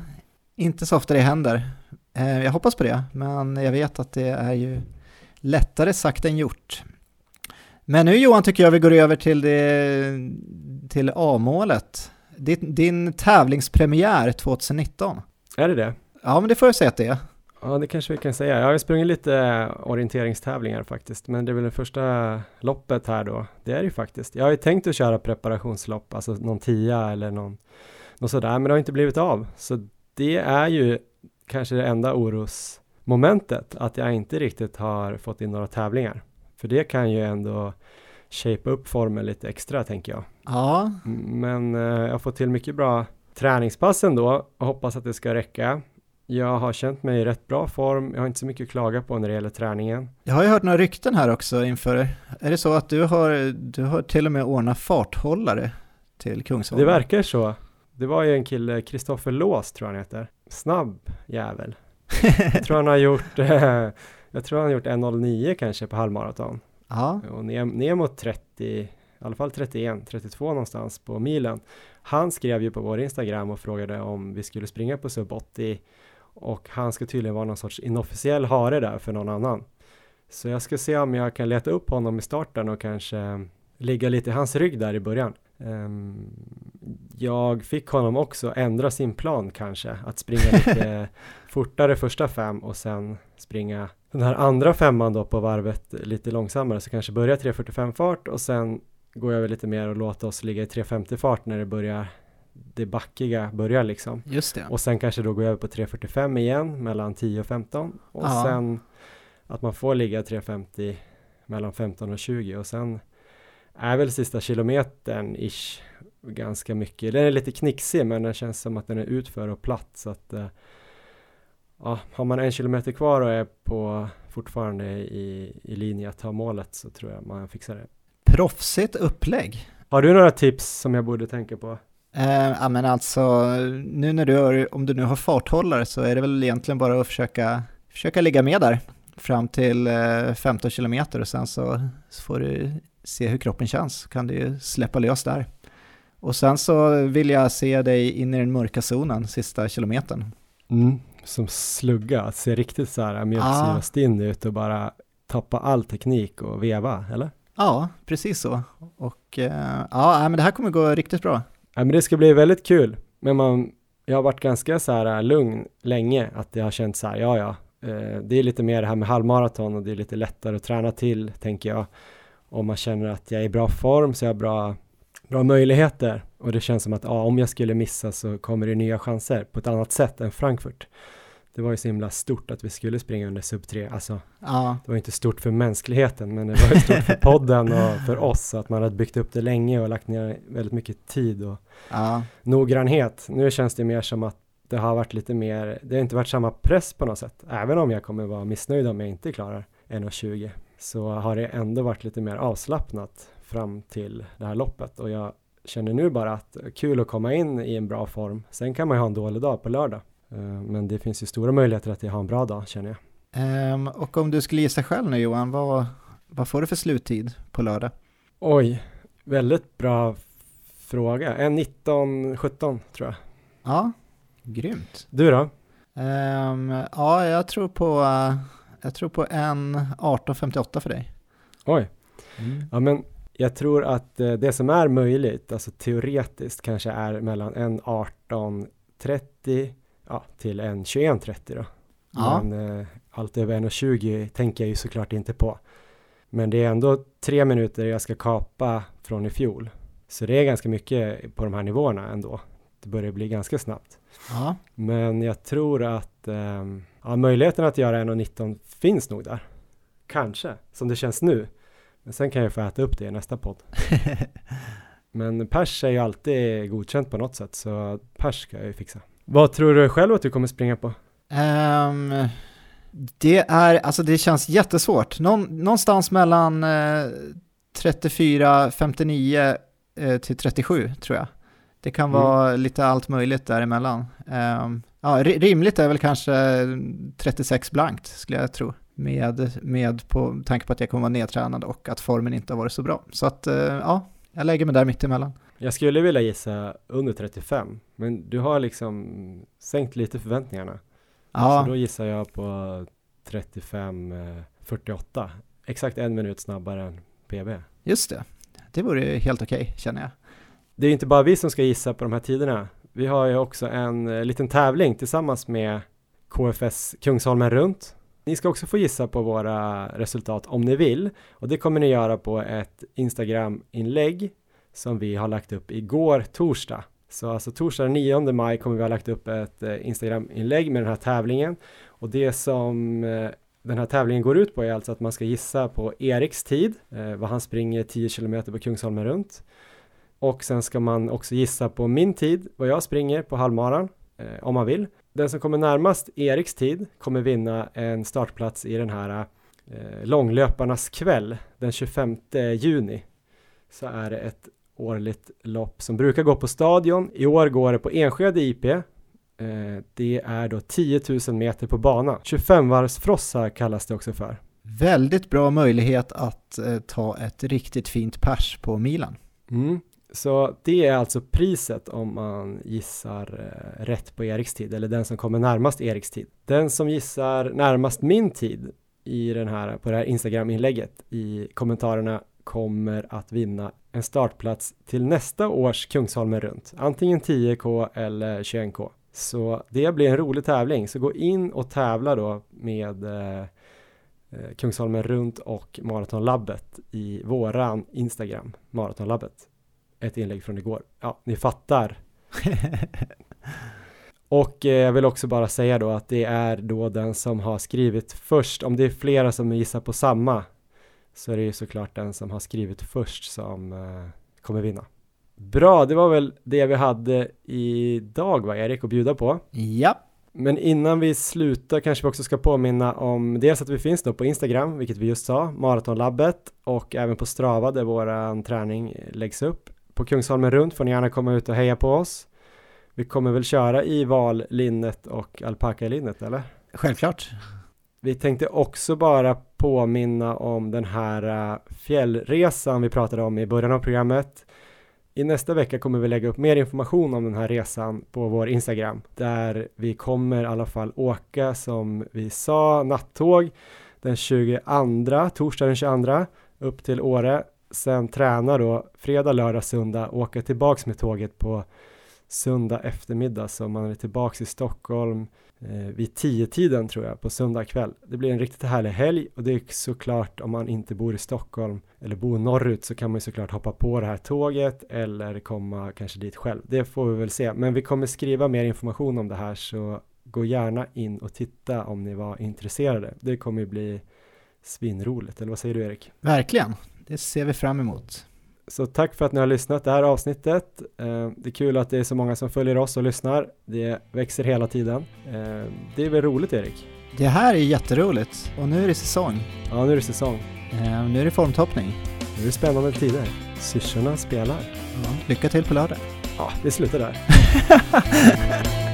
inte så ofta det händer. Eh, jag hoppas på det, men jag vet att det är ju lättare sagt än gjort. Men nu Johan tycker jag vi går över till, det, till A-målet. Din, din tävlingspremiär 2019. Är det det? Ja, men det får jag säga att det är. Ja, det kanske vi kan säga. Jag har sprungit lite orienteringstävlingar faktiskt, men det är väl det första loppet här då. Det är det ju faktiskt. Jag har ju tänkt att köra preparationslopp, alltså någon tia eller någon, någon sådär, men det har inte blivit av. Så det är ju kanske det enda orosmolnet momentet att jag inte riktigt har fått in några tävlingar. För det kan ju ändå shape upp formen lite extra tänker jag. Ja, Men eh, jag fått till mycket bra träningspass ändå och hoppas att det ska räcka. Jag har känt mig i rätt bra form. Jag har inte så mycket att klaga på när det gäller träningen. jag har ju hört några rykten här också inför. Är det så att du har, du har till och med ordnat farthållare till Kungsholmen? Det verkar så. Det var ju en kille, Kristoffer Lås tror jag han heter. Snabb jävel. Jag tror han har gjort, eh, jag tror han har gjort 1.09 kanske på halvmaraton. Ja, Och ner, ner mot 30, i alla fall 31, 32 någonstans på milen. Han skrev ju på vår Instagram och frågade om vi skulle springa på sub 80 och han ska tydligen vara någon sorts inofficiell hare där för någon annan. Så jag ska se om jag kan leta upp honom i starten och kanske ligga lite i hans rygg där i början. Ehm, jag fick honom också ändra sin plan kanske, att springa lite fortare första fem och sen springa den här andra femman då på varvet lite långsammare, så kanske börja 3.45 fart och sen går jag väl lite mer och låter oss ligga i 3.50 fart när det börjar det backiga börjar liksom. just det. Och sen kanske då gå över på 3.45 igen mellan 10 och 15 och Ja. sen att man får ligga 3.50 mellan 15 och 20 och sen är väl sista kilometern ish ganska mycket. Den är lite knixig men den känns som att den är utför och platt så att eh, ja, har man en kilometer kvar och är på fortfarande i, i linje att ta målet så tror jag man fixar det. Proffsigt upplägg. Har du några tips som jag borde tänka på? Eh, ja men alltså, nu när du har, om du nu har farthållare så är det väl egentligen bara att försöka, försöka ligga med där fram till eh, 15 kilometer och sen så, så får du se hur kroppen känns, så kan du ju släppa lös där. Och sen så vill jag se dig in i den mörka zonen sista kilometern. Som slugga, att se riktigt så här mjölksyrastinn ut och bara tappa all teknik och veva, eller? Ja, precis så. Och eh, ja, men det här kommer gå riktigt bra. Ja, men det ska bli väldigt kul. Men man, jag har varit ganska så här äh, lugn länge, att jag har känt så här, ja ja, eh, det är lite mer det här med halvmaraton och det är lite lättare att träna till, tänker jag. Om man känner att jag är i bra form så jag har bra, bra möjligheter. Och det känns som att ja, om jag skulle missa så kommer det nya chanser på ett annat sätt än Frankfurt. Det var ju så himla stort att vi skulle springa under sub 3, alltså Ja, det var inte stort för mänskligheten, men det var ju stort för podden och för oss, att man hade byggt upp det länge och lagt ner väldigt mycket tid och ja, noggrannhet. Nu känns det mer som att det har varit lite mer, det har inte varit samma press på något sätt. Även om jag kommer vara missnöjd om jag inte klarar 1.20 så har det ändå varit lite mer avslappnat fram till det här loppet och jag känner nu bara att kul att komma in i en bra form. Sen kan man ju ha en dålig dag på lördag. Eh, Men det finns ju stora möjligheter att jag har en bra dag känner jag. Ehm, och om du skulle gissa själv nu Johan, vad, vad får du för sluttid på lördag? Oj, väldigt bra fråga. En 19, 17 tror jag. Ja, grymt. Du då? Ehm, ja, jag tror på, jag tror på en 1858 för dig. Oj, ja men jag tror att eh, det som är möjligt, alltså teoretiskt kanske är mellan en 18.30 ja, till en 21.30 då. Ja. Men eh, allt över 1.20 tänker jag ju såklart inte på. Men det är ändå tre minuter jag ska kapa från i fjol. Så det är ganska mycket på de här nivåerna ändå. Det börjar bli ganska snabbt. Ja, Men jag tror att ehm, ja, möjligheten att göra 1.19 finns nog där. Kanske, som det känns nu. Men sen kan jag få äta upp det i nästa podd. Men pers är ju alltid godkänt på något sätt, så pers ska jag ju fixa. Vad tror du själv att du kommer springa på? Ehm, det är, alltså det känns jättesvårt. Någon, någonstans mellan eh, 34, 59 eh, till 37 tror jag. Det kan Mm. vara lite allt möjligt däremellan. Um, ja, ri- rimligt är väl kanske 36 blankt skulle jag tro. Med, med på tanke på att jag kommer vara nedtränad och att formen inte har varit så bra. Så att eh, ja, jag lägger mig där mitt emellan. Jag skulle vilja gissa under 35, men du har liksom sänkt lite förväntningarna. Ja, Så då gissar jag på 35, eh, 48. Exakt en minut snabbare än PB. just det. Det vore ju helt okej känner jag. Det är inte bara vi som ska gissa på de här tiderna. Vi har ju också en eh, liten tävling tillsammans med KFS Kungsholmen runt. Ni ska också få gissa på våra resultat om ni vill och det kommer ni göra på ett Instagram-inlägg som vi har lagt upp igår torsdag. Så alltså torsdag den 9 maj kommer vi ha lagt upp ett eh, Instagram-inlägg med den här tävlingen och det som eh, den här tävlingen går ut på är alltså att man ska gissa på Eriks tid, eh, vad han springer 10 km på Kungsholmen runt. Och sen ska man också gissa på min tid, vad jag springer på halvmaran, om man vill. Den som kommer närmast Eriks tid kommer vinna en startplats i den här eh, långlöparnas kväll den 25 juni. Så är det ett årligt lopp som brukar gå på stadion. I år går det på Enskede IP. Eh, det är då 10 000 meter på bana. 25-varvsfrossa kallas det också för. Väldigt bra möjlighet att eh, ta ett riktigt fint pers på milen. Mm. Så det är alltså priset om man gissar eh, rätt på Eriks tid, eller den som kommer närmast Eriks tid. Den som gissar närmast min tid i den här, på det här Instagram-inlägget i kommentarerna kommer att vinna en startplats till nästa års Kungsholmen runt, antingen 10K eller 21K. Så det blir en rolig tävling, så gå in och tävla då med eh, eh Kungsholmen runt och Maratonlabbet i våran Instagram, Maratonlabbet. Ett inlägg från igår. Ja, ni fattar. och eh, jag vill också bara säga då att det är då den som har skrivit först, om det är flera som gissar på samma så är det ju såklart den som har skrivit först som uh, kommer vinna. Bra, det var väl det vi hade idag va, Erik, att bjuda på? Ja. Men innan vi slutar kanske vi också ska påminna om dels att vi finns då på Instagram, vilket vi just sa, Maratonlabbet och även på Strava där våran träning läggs upp. På Kungsholmen runt får ni gärna komma ut och heja på oss. Vi kommer väl köra i vallinnet och alpakalinnet eller? Självklart. Vi tänkte också bara påminna om den här äh, fjällresan vi pratade om i början av programmet. I nästa vecka kommer vi lägga upp mer information om den här resan på vår Instagram där vi kommer i alla fall åka som vi sa nattåg den 22, torsdag den 22 upp till Åre. Sen träna då fredag, lördag, söndag, åka tillbaks med tåget på söndag eftermiddag så man är tillbaks i Stockholm eh, vid tio tiden tror jag på söndag kväll. Det blir en riktigt härlig helg och det är såklart om man inte bor i Stockholm eller bor norrut så kan man ju såklart hoppa på det här tåget eller komma kanske dit själv. Det får vi väl se, men vi kommer skriva mer information om det här så gå gärna in och titta om ni var intresserade. Det kommer ju bli svinroligt, eller vad säger du Erik? Verkligen, det ser vi fram emot. Så tack för att ni har lyssnat det här avsnittet. Eh, det är kul att det är så många som följer oss och lyssnar. Det växer hela tiden. Eh, det är väl roligt Erik? Det här är jätteroligt och nu är det säsong. Ja, nu är det säsong. Eh, nu är det formtoppning. Nu är det spännande tider. Syrsorna spelar. Ja, lycka till på lördag. Ja, vi slutar där.